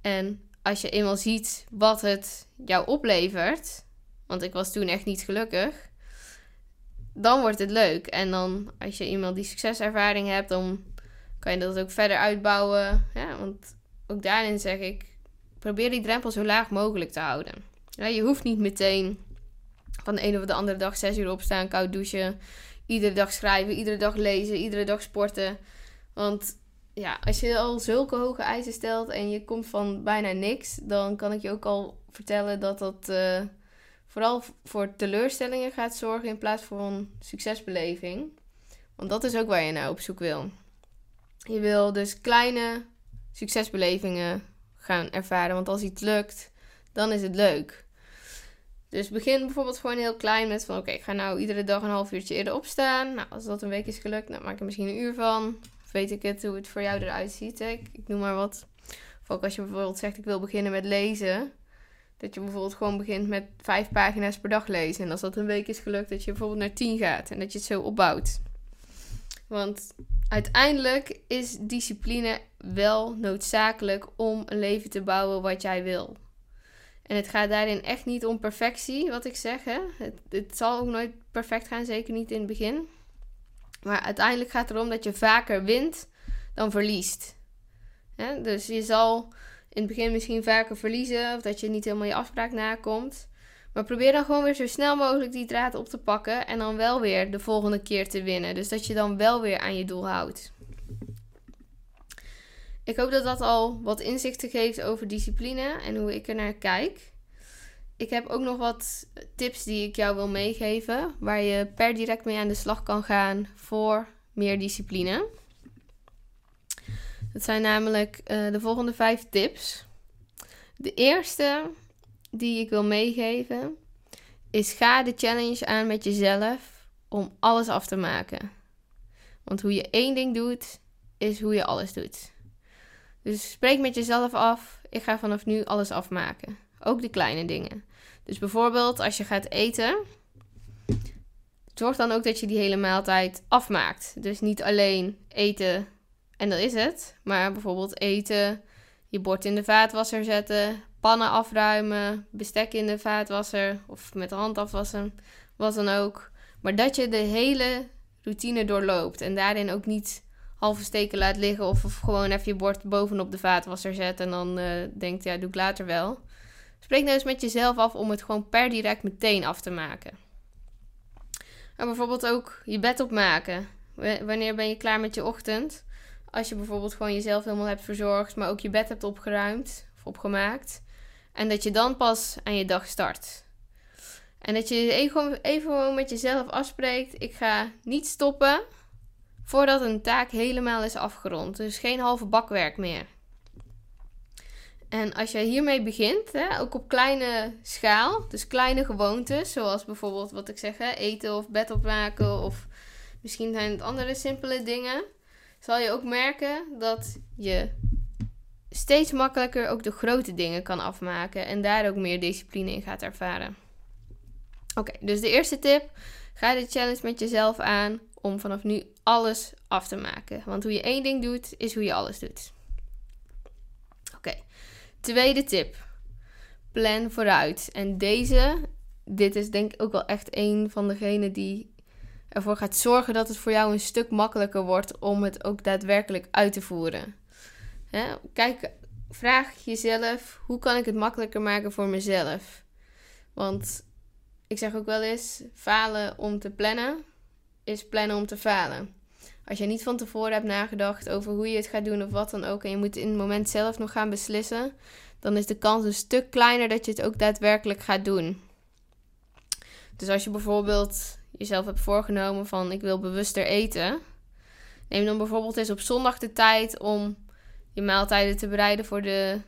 En als je eenmaal ziet wat het jou oplevert, want ik was toen echt niet gelukkig, dan wordt het leuk. En dan als je eenmaal die succeservaring hebt, dan kan je dat ook verder uitbouwen. Ja, want ook daarin zeg ik, probeer die drempel zo laag mogelijk te houden. Ja, je hoeft niet meteen van de ene of de andere dag zes uur opstaan, koud douchen, iedere dag schrijven, iedere dag lezen, iedere dag sporten. Want ja, als je al zulke hoge eisen stelt en je komt van bijna niks, dan kan ik je ook al vertellen dat dat uh, vooral voor teleurstellingen gaat zorgen in plaats van een succesbeleving. Want dat is ook waar je naar op zoek wil. Je wil dus kleine succesbelevingen gaan ervaren. Want als iets lukt, dan is het leuk. Dus begin bijvoorbeeld gewoon heel klein met van oké, ik ga nou iedere dag een half uurtje eerder opstaan. Nou, als dat een week is gelukt, dan maak ik er misschien een uur van. Of weet ik het, hoe het voor jou eruit ziet. Hè? Ik, noem maar wat. Of ook als je bijvoorbeeld zegt ik wil beginnen met lezen. Dat je bijvoorbeeld gewoon begint met vijf pagina's per dag lezen. En als dat een week is gelukt, dat je bijvoorbeeld naar tien gaat. En dat je het zo opbouwt. Want uiteindelijk is discipline wel noodzakelijk om een leven te bouwen wat jij wil. En het gaat daarin echt niet om perfectie, wat ik zeg. Hè? Het, het zal ook nooit perfect gaan, zeker niet in het begin. Maar uiteindelijk gaat het erom dat je vaker wint dan verliest. Dus je zal in het begin misschien vaker verliezen of dat je niet helemaal je afspraak nakomt. Maar probeer dan gewoon weer zo snel mogelijk die draad op te pakken en dan wel weer de volgende keer te winnen. Dus dat je dan wel weer aan je doel houdt. Ik hoop dat dat al wat inzichten geeft over discipline en hoe ik er naar kijk. Ik heb ook nog wat tips die ik jou wil meegeven, waar je per direct mee aan de slag kan gaan voor meer discipline. Dat zijn namelijk uh, de volgende vijf tips. De eerste die ik wil meegeven is ga de challenge aan met jezelf om alles af te maken. Want hoe je één ding doet, is hoe je alles doet. Dus spreek met jezelf af, ik ga vanaf nu alles afmaken. Ook de kleine dingen. Dus bijvoorbeeld als je gaat eten, zorg dan ook dat je die hele maaltijd afmaakt. Dus niet alleen eten en dat is het. Maar bijvoorbeeld eten, je bord in de vaatwasser zetten, pannen afruimen, bestek in de vaatwasser of met de hand afwassen, wat dan ook. Maar dat je de hele routine doorloopt en daarin ook niet halve steken laat liggen of, of gewoon even je bord bovenop de vaatwasser zet en dan uh, denkt, ja, doe ik later wel. Spreek nou eens met jezelf af om het gewoon per direct meteen af te maken. En bijvoorbeeld ook je bed opmaken. Wanneer ben je klaar met je ochtend? Als je bijvoorbeeld gewoon jezelf helemaal hebt verzorgd, maar ook je bed hebt opgeruimd of opgemaakt. En dat je dan pas aan je dag start. En dat je even, even met jezelf afspreekt: ik ga niet stoppen voordat een taak helemaal is afgerond. Dus geen halve bakwerk meer. En als je hiermee begint, hè, ook op kleine schaal, dus kleine gewoontes, zoals bijvoorbeeld wat ik zeg, hè, eten of bed opmaken, of misschien zijn het andere simpele dingen, zal je ook merken dat je steeds makkelijker ook de grote dingen kan afmaken en daar ook meer discipline in gaat ervaren. Oké, dus de eerste tip: ga de challenge met jezelf aan om vanaf nu alles af te maken. Want hoe je één ding doet, is hoe je alles doet. Oké, tweede tip: plan vooruit. En deze, dit is denk ik ook wel echt een van degenen die ervoor gaat zorgen dat het voor jou een stuk makkelijker wordt om het ook daadwerkelijk uit te voeren. Kijk, vraag jezelf: hoe kan ik het makkelijker maken voor mezelf? Want ik zeg ook wel eens: falen om te plannen is plannen om te falen. Als je niet van tevoren hebt nagedacht over hoe je het gaat doen of wat dan ook, en je moet in het moment zelf nog gaan beslissen, dan is de kans een stuk kleiner dat je het ook daadwerkelijk gaat doen. Dus als je bijvoorbeeld jezelf hebt voorgenomen van ik wil bewuster eten, neem dan bijvoorbeeld eens op zondag de tijd om je maaltijden te bereiden voor de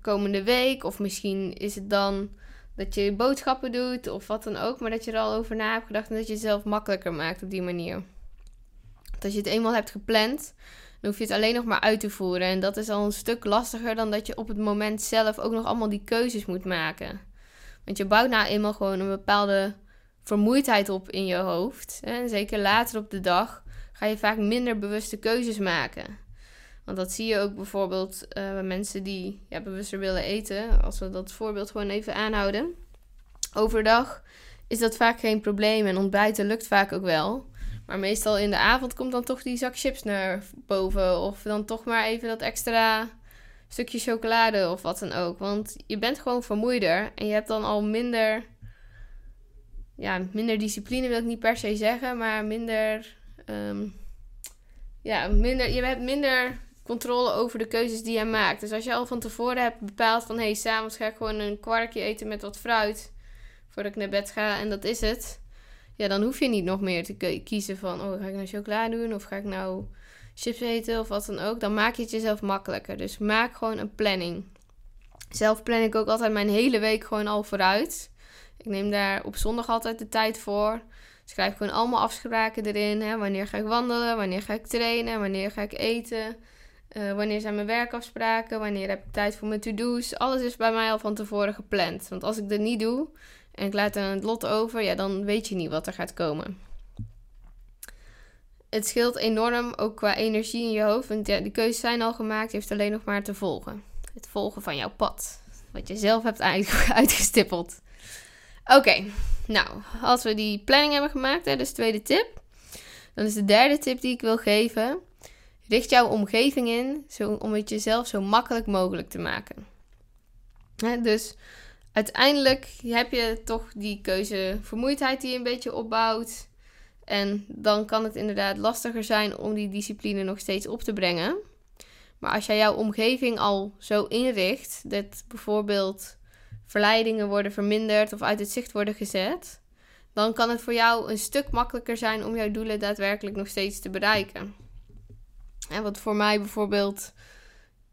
komende week. Of misschien is het dan dat je boodschappen doet of wat dan ook, maar dat je er al over na hebt gedacht en dat je het zelf makkelijker maakt op die manier. Want als je het eenmaal hebt gepland, dan hoef je het alleen nog maar uit te voeren. En dat is al een stuk lastiger dan dat je op het moment zelf ook nog allemaal die keuzes moet maken. Want je bouwt nou eenmaal gewoon een bepaalde vermoeidheid op in je hoofd. En zeker later op de dag ga je vaak minder bewuste keuzes maken. Want dat zie je ook bijvoorbeeld uh, bij mensen die ja, bewuster willen eten. Als we dat voorbeeld gewoon even aanhouden. Overdag is dat vaak geen probleem en ontbijten lukt vaak ook wel. Maar meestal in de avond komt dan toch die zak chips naar boven. Of dan toch maar even dat extra stukje chocolade of wat dan ook. Want je bent gewoon vermoeider en je hebt dan al minder ja, minder discipline wil ik niet per se zeggen, maar minder. Ehm, ja, minder, je hebt minder controle over de keuzes die je maakt. Dus als je al van tevoren hebt bepaald van hé, hey, s'avonds ga ik gewoon een kwarkje eten met wat fruit voordat ik naar bed ga en dat is het. Ja, dan hoef je niet nog meer te kiezen van oh, ga ik nou chocola doen of ga ik nou chips eten of wat dan ook. Dan maak je het jezelf makkelijker. Dus maak gewoon een planning. Zelf plan ik ook altijd mijn hele week gewoon al vooruit. Ik neem daar op zondag altijd de tijd voor. Schrijf gewoon allemaal afspraken erin. Hè? Wanneer ga ik wandelen? Wanneer ga ik trainen? Wanneer ga ik eten? Uh, wanneer zijn mijn werkafspraken? Wanneer heb ik tijd voor mijn to-do's? Alles is bij mij al van tevoren gepland. Want als ik dit niet doe en ik laat er het lot over, ja, dan weet je niet wat er gaat komen. Het scheelt enorm ook qua energie in je hoofd. Want ja, die keuzes zijn al gemaakt. Je heeft alleen nog maar te volgen. Het volgen van jouw pad. Wat je zelf hebt uitgestippeld. Oké, nou, als we die planning hebben gemaakt, hè, dus tweede tip. Dan is de derde tip die ik wil geven. Richt jouw omgeving in zo, om het jezelf zo makkelijk mogelijk te maken. Dus uiteindelijk heb je toch die keuzevermoeidheid die je een beetje opbouwt. En dan kan het inderdaad lastiger zijn om die discipline nog steeds op te brengen. Maar als jij jouw omgeving al zo inricht dat bijvoorbeeld verleidingen worden verminderd of uit het zicht worden gezet, dan kan het voor jou een stuk makkelijker zijn om jouw doelen daadwerkelijk nog steeds te bereiken. En wat voor mij bijvoorbeeld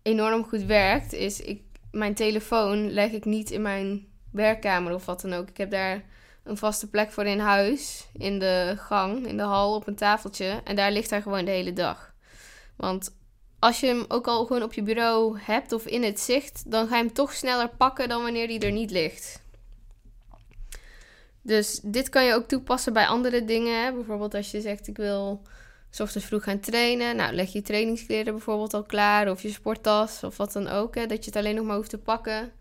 enorm goed werkt, is ik, mijn telefoon leg ik niet in mijn werkkamer of wat dan ook. Ik heb daar een vaste plek voor in huis, in de gang, in de hal, op een tafeltje. En daar ligt hij gewoon de hele dag. Want als je hem ook al gewoon op je bureau hebt of in het zicht, dan ga je hem toch sneller pakken dan wanneer hij er niet ligt. Dus dit kan je ook toepassen bij andere dingen. Bijvoorbeeld als je zegt ik wil s ochtends vroeg gaan trainen. Nou, leg je trainingskleren bijvoorbeeld al klaar of je sporttas of wat dan ook. Hè? Dat je het alleen nog maar hoeft te pakken.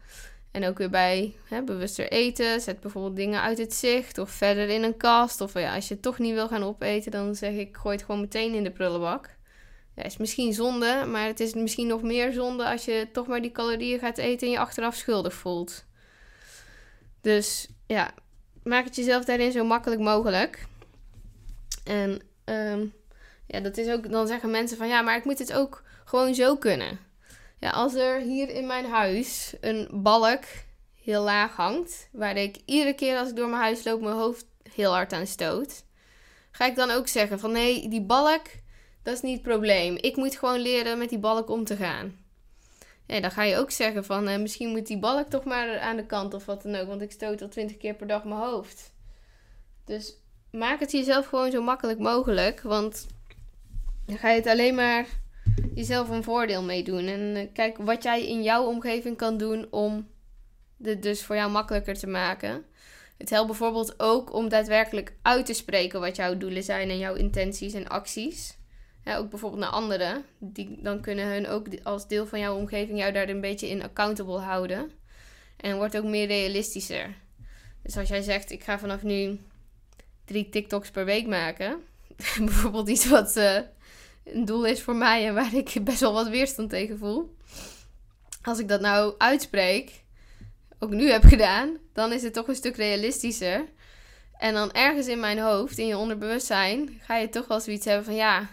En ook weer bij hè, bewuster eten. Zet bijvoorbeeld dingen uit het zicht of verder in een kast. Of ja, als je het toch niet wil gaan opeten, dan zeg ik gooi het gewoon meteen in de prullenbak. Ja, is misschien zonde, maar het is misschien nog meer zonde als je toch maar die calorieën gaat eten en je achteraf schuldig voelt. Dus ja, maak het jezelf daarin zo makkelijk mogelijk. En ehm, ja, dat is ook, dan zeggen mensen van ja, maar ik moet het ook gewoon zo kunnen. Ja, als er hier in mijn huis een balk heel laag hangt, waar ik iedere keer als ik door mijn huis loop mijn hoofd heel hard aan stoot, ga ik dan ook zeggen van nee, die balk, dat is niet het probleem. Ik moet gewoon leren met die balk om te gaan. Ja, dan ga je ook zeggen van eh, misschien moet die balk toch maar aan de kant of wat dan ook, want ik stoot al twintig keer per dag mijn hoofd. Dus maak het jezelf gewoon zo makkelijk mogelijk, want dan ga je het alleen maar jezelf een voordeel mee doen. En eh, kijk wat jij in jouw omgeving kan doen om dit dus voor jou makkelijker te maken. Het helpt bijvoorbeeld ook om daadwerkelijk uit te spreken wat jouw doelen zijn en jouw intenties en acties. ook bijvoorbeeld naar anderen. Die, dan kunnen hun ook als deel van jouw omgeving jou daar een beetje in accountable houden. En wordt ook meer realistischer. Dus als jij zegt, ik ga vanaf nu drie TikToks per week maken. bijvoorbeeld iets wat uh, een doel is voor mij en waar ik best wel wat weerstand tegen voel. Als ik dat nou uitspreek, ook nu heb gedaan, dan is het toch een stuk realistischer. En dan ergens in mijn hoofd, in je onderbewustzijn, ga je toch wel zoiets hebben van ja,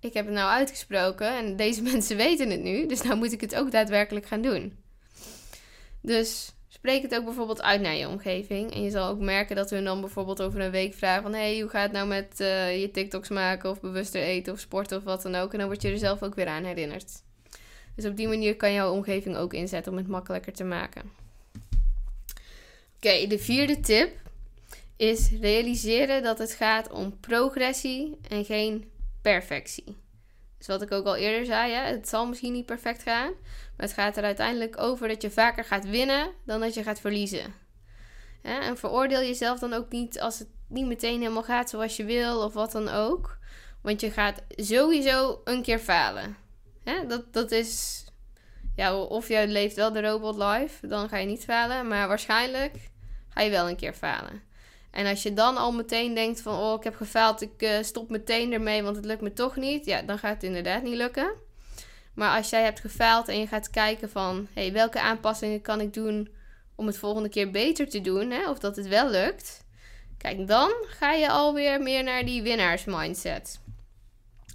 ik heb het nou uitgesproken en deze mensen weten het nu, dus nou moet ik het ook daadwerkelijk gaan doen. Dus Spreek het ook bijvoorbeeld uit naar je omgeving. En je zal ook merken dat hun dan bijvoorbeeld over een week vragen van... hey, hoe gaat het nou met uh, je TikToks maken of bewuster eten of sporten of wat dan ook. En dan word je er zelf ook weer aan herinnerd. Dus op die manier kan jouw omgeving ook inzetten om het makkelijker te maken. Oké, de vierde tip is realiseren dat het gaat om progressie en geen perfectie. Wat ik ook al eerder zei, hè, het zal misschien niet perfect gaan. Maar het gaat er uiteindelijk over dat je vaker gaat winnen dan dat je gaat verliezen. En veroordeel jezelf dan ook niet als het niet meteen helemaal gaat zoals je wil of wat dan ook. Want je gaat sowieso een keer falen. Dat, dat is. Ja, of je leeft wel de robot life, dan ga je niet falen. Maar waarschijnlijk ga je wel een keer falen. En als je dan al meteen denkt van, oh, ik heb gefaald, ik uh, stop meteen ermee, want het lukt me toch niet. Ja, dan gaat het inderdaad niet lukken. Maar als jij hebt gefaald en je gaat kijken van, hey, welke aanpassingen kan ik doen om het volgende keer beter te doen, hè, of dat het wel lukt. Kijk, dan ga je alweer meer naar die winnaarsmindset.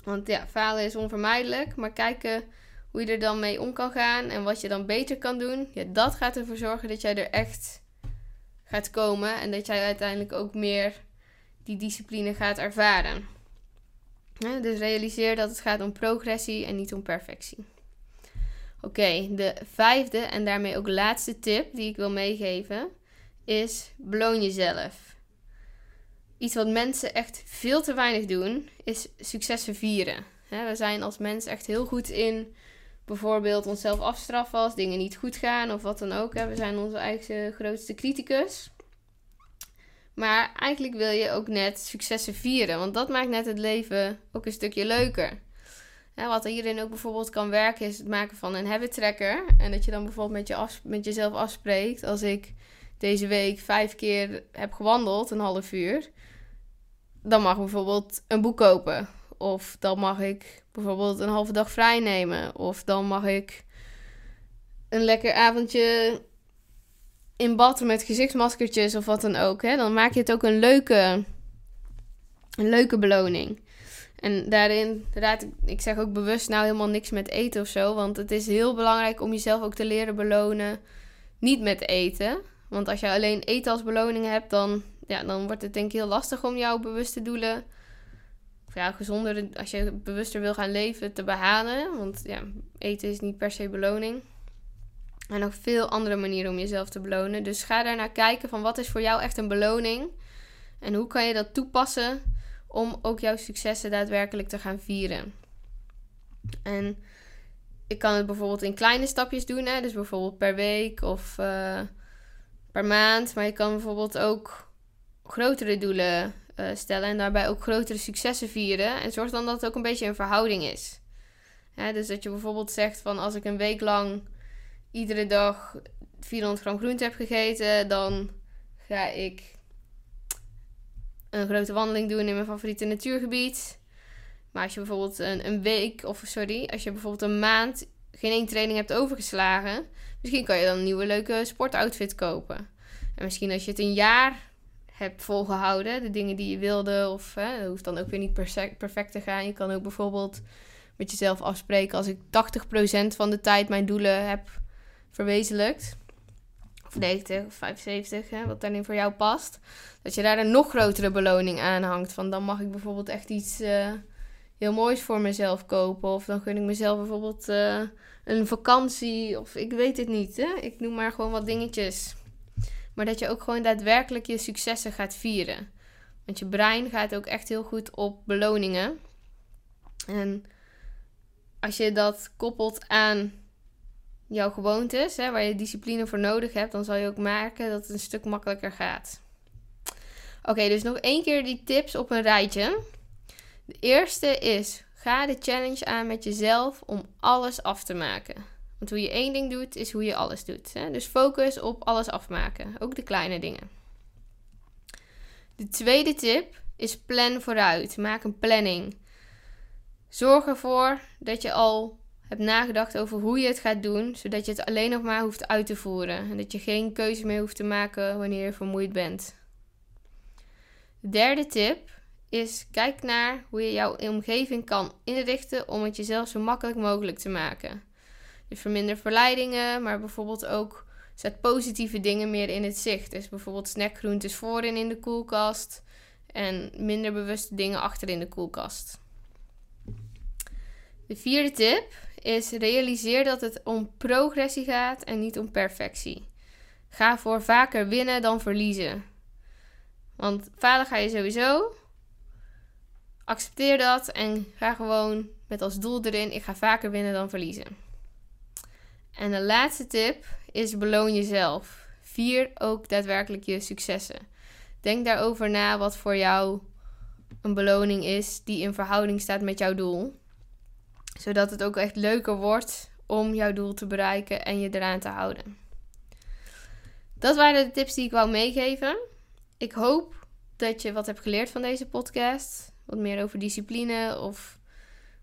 Want ja, falen is onvermijdelijk, maar kijken hoe je er dan mee om kan gaan en wat je dan beter kan doen, ja, dat gaat ervoor zorgen dat jij er echt gaat komen en dat jij uiteindelijk ook meer die discipline gaat ervaren. dus realiseer dat het gaat om progressie en niet om perfectie. Oké, de vijfde en daarmee ook laatste tip die ik wil meegeven is beloon jezelf. Iets wat mensen echt veel te weinig doen, is successen vieren. we zijn als mens echt heel goed in bijvoorbeeld onszelf afstraffen als dingen niet goed gaan of wat dan ook. We zijn onze eigen grootste criticus. Maar eigenlijk wil je ook net successen vieren, want dat maakt net het leven ook een stukje leuker. Wat hierin ook bijvoorbeeld kan werken, is het maken van een habit tracker. En dat je dan bijvoorbeeld met, je af, met jezelf afspreekt. Als ik deze week vijf keer heb gewandeld, een half uur, dan mag bijvoorbeeld een boek kopen. Of dan mag ik bijvoorbeeld een halve dag vrij nemen. Of dan mag ik een lekker avondje in bad met gezichtsmaskertjes of wat dan ook. Hè? Dan maak je het ook een leuke, een leuke beloning. En daarin raad ik, zeg ook bewust nou helemaal niks met eten of zo. Want het is heel belangrijk om jezelf ook te leren belonen. Niet met eten. Want als je alleen eten als beloning hebt, dan, ja, dan wordt het denk ik heel lastig om jouw bewuste doelen. Of ja, gezonder, als je bewuster wil gaan leven, te behalen. Want ja, eten is niet per se beloning. En nog veel andere manieren om jezelf te belonen. Dus ga daar naar kijken van wat is voor jou echt een beloning. En hoe kan je dat toepassen om ook jouw successen daadwerkelijk te gaan vieren. En ik kan het bijvoorbeeld in kleine stapjes doen. Hè? Dus bijvoorbeeld per week of uh, per maand. Maar je kan bijvoorbeeld ook grotere doelen uh, stellen. En daarbij ook grotere successen vieren. En zorg dan dat het ook een beetje een verhouding is. dus dat je bijvoorbeeld zegt van als ik een week lang iedere dag 400 gram groente heb gegeten, dan ga ik een grote wandeling doen in mijn favoriete natuurgebied. Maar als je bijvoorbeeld een, een week, of sorry, als je bijvoorbeeld een maand geen één training hebt overgeslagen, misschien kan je dan een nieuwe leuke sportoutfit kopen. En misschien als je het een jaar hebt volgehouden, de dingen die je wilde, of hè, dat hoeft dan ook weer niet perfect te gaan. Je kan ook bijvoorbeeld met jezelf afspreken als ik 80% van de tijd mijn doelen heb verwezenlijkt. Of 90 of 75, hè, wat daarin voor jou past. Dat je daar een nog grotere beloning aan hangt. Van dan mag ik bijvoorbeeld echt iets uh, heel moois voor mezelf kopen. Of dan gun ik mezelf bijvoorbeeld uh, een vakantie. Of ik weet het niet. Hè? Ik noem maar gewoon wat dingetjes. Maar dat je ook gewoon daadwerkelijk je successen gaat vieren. Want je brein gaat ook echt heel goed op beloningen. En als je dat koppelt aan jouw gewoontes, hè, waar je discipline voor nodig hebt, dan zal je ook merken dat het een stuk makkelijker gaat. Oké, dus nog één keer die tips op een rijtje. De eerste is: ga de challenge aan met jezelf om alles af te maken. Want hoe je één ding doet, is hoe je alles doet. Hè? Dus focus op alles afmaken, ook de kleine dingen. De tweede tip is plan vooruit. Maak een planning. Zorg ervoor dat je al hebt nagedacht over hoe je het gaat doen, zodat je het alleen nog maar hoeft uit te voeren. En dat je geen keuze meer hoeft te maken wanneer je vermoeid bent. De derde tip is: kijk naar hoe je jouw omgeving kan inrichten om het jezelf zo makkelijk mogelijk te maken. Dus verminder verleidingen, maar bijvoorbeeld ook zet positieve dingen meer in het zicht. Dus bijvoorbeeld snackgroentes voorin in de koelkast en minder bewuste dingen achter in de koelkast. De vierde tip is realiseer dat het om progressie gaat en niet om perfectie. Ga voor vaker winnen dan verliezen. Want falen ga je sowieso. Accepteer dat en ga gewoon met als doel erin: ik ga vaker winnen dan verliezen. En de laatste tip is beloon jezelf. Vier ook daadwerkelijk je successen. Denk daarover na wat voor jou een beloning is die in verhouding staat met jouw doel zodat het ook echt leuker wordt om jouw doel te bereiken en je eraan te houden. Dat waren de tips die ik wou meegeven. Ik hoop dat je wat hebt geleerd van deze podcast. Wat meer over discipline of,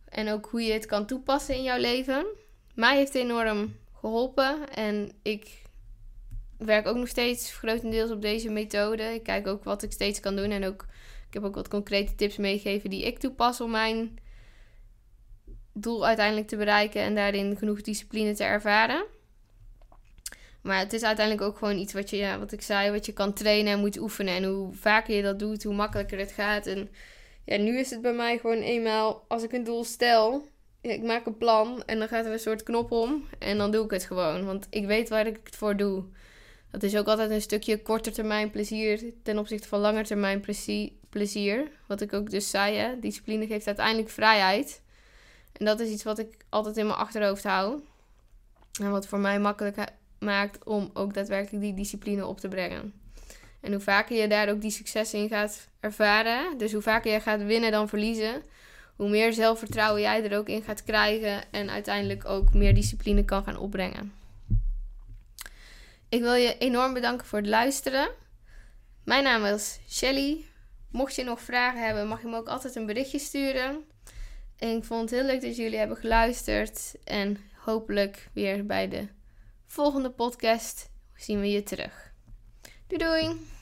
en ook hoe je het kan toepassen in jouw leven. Mij heeft enorm geholpen en ik werk ook nog steeds grotendeels op deze methode. Ik kijk ook wat ik steeds kan doen en ook, ik heb ook wat concrete tips meegegeven die ik toepas om mijn doel uiteindelijk te bereiken en daarin genoeg discipline te ervaren. Maar het is uiteindelijk ook gewoon iets wat je, ja, wat ik zei, wat je kan trainen en moet oefenen. En hoe vaker je dat doet, hoe makkelijker het gaat. En ja, nu is het bij mij gewoon eenmaal, als ik een doel stel, ik maak een plan en dan gaat er een soort knop om en dan doe ik het gewoon. Want ik weet waar ik het voor doe. Dat is ook altijd een stukje korter termijn plezier ten opzichte van langer termijn plezier. Wat ik ook dus zei, hè? discipline geeft uiteindelijk vrijheid. En dat is iets wat ik altijd in mijn achterhoofd hou. En wat voor mij makkelijk maakt om ook daadwerkelijk die discipline op te brengen. En hoe vaker je daar ook die succes in gaat ervaren, dus hoe vaker je gaat winnen dan verliezen, hoe meer zelfvertrouwen jij er ook in gaat krijgen en uiteindelijk ook meer discipline kan gaan opbrengen. Ik wil je enorm bedanken voor het luisteren. Mijn naam is Shelly. Mocht je nog vragen hebben, mag je me ook altijd een berichtje sturen. En ik vond het heel leuk dat jullie hebben geluisterd. En hopelijk weer bij de volgende podcast zien we je terug. Doei doei!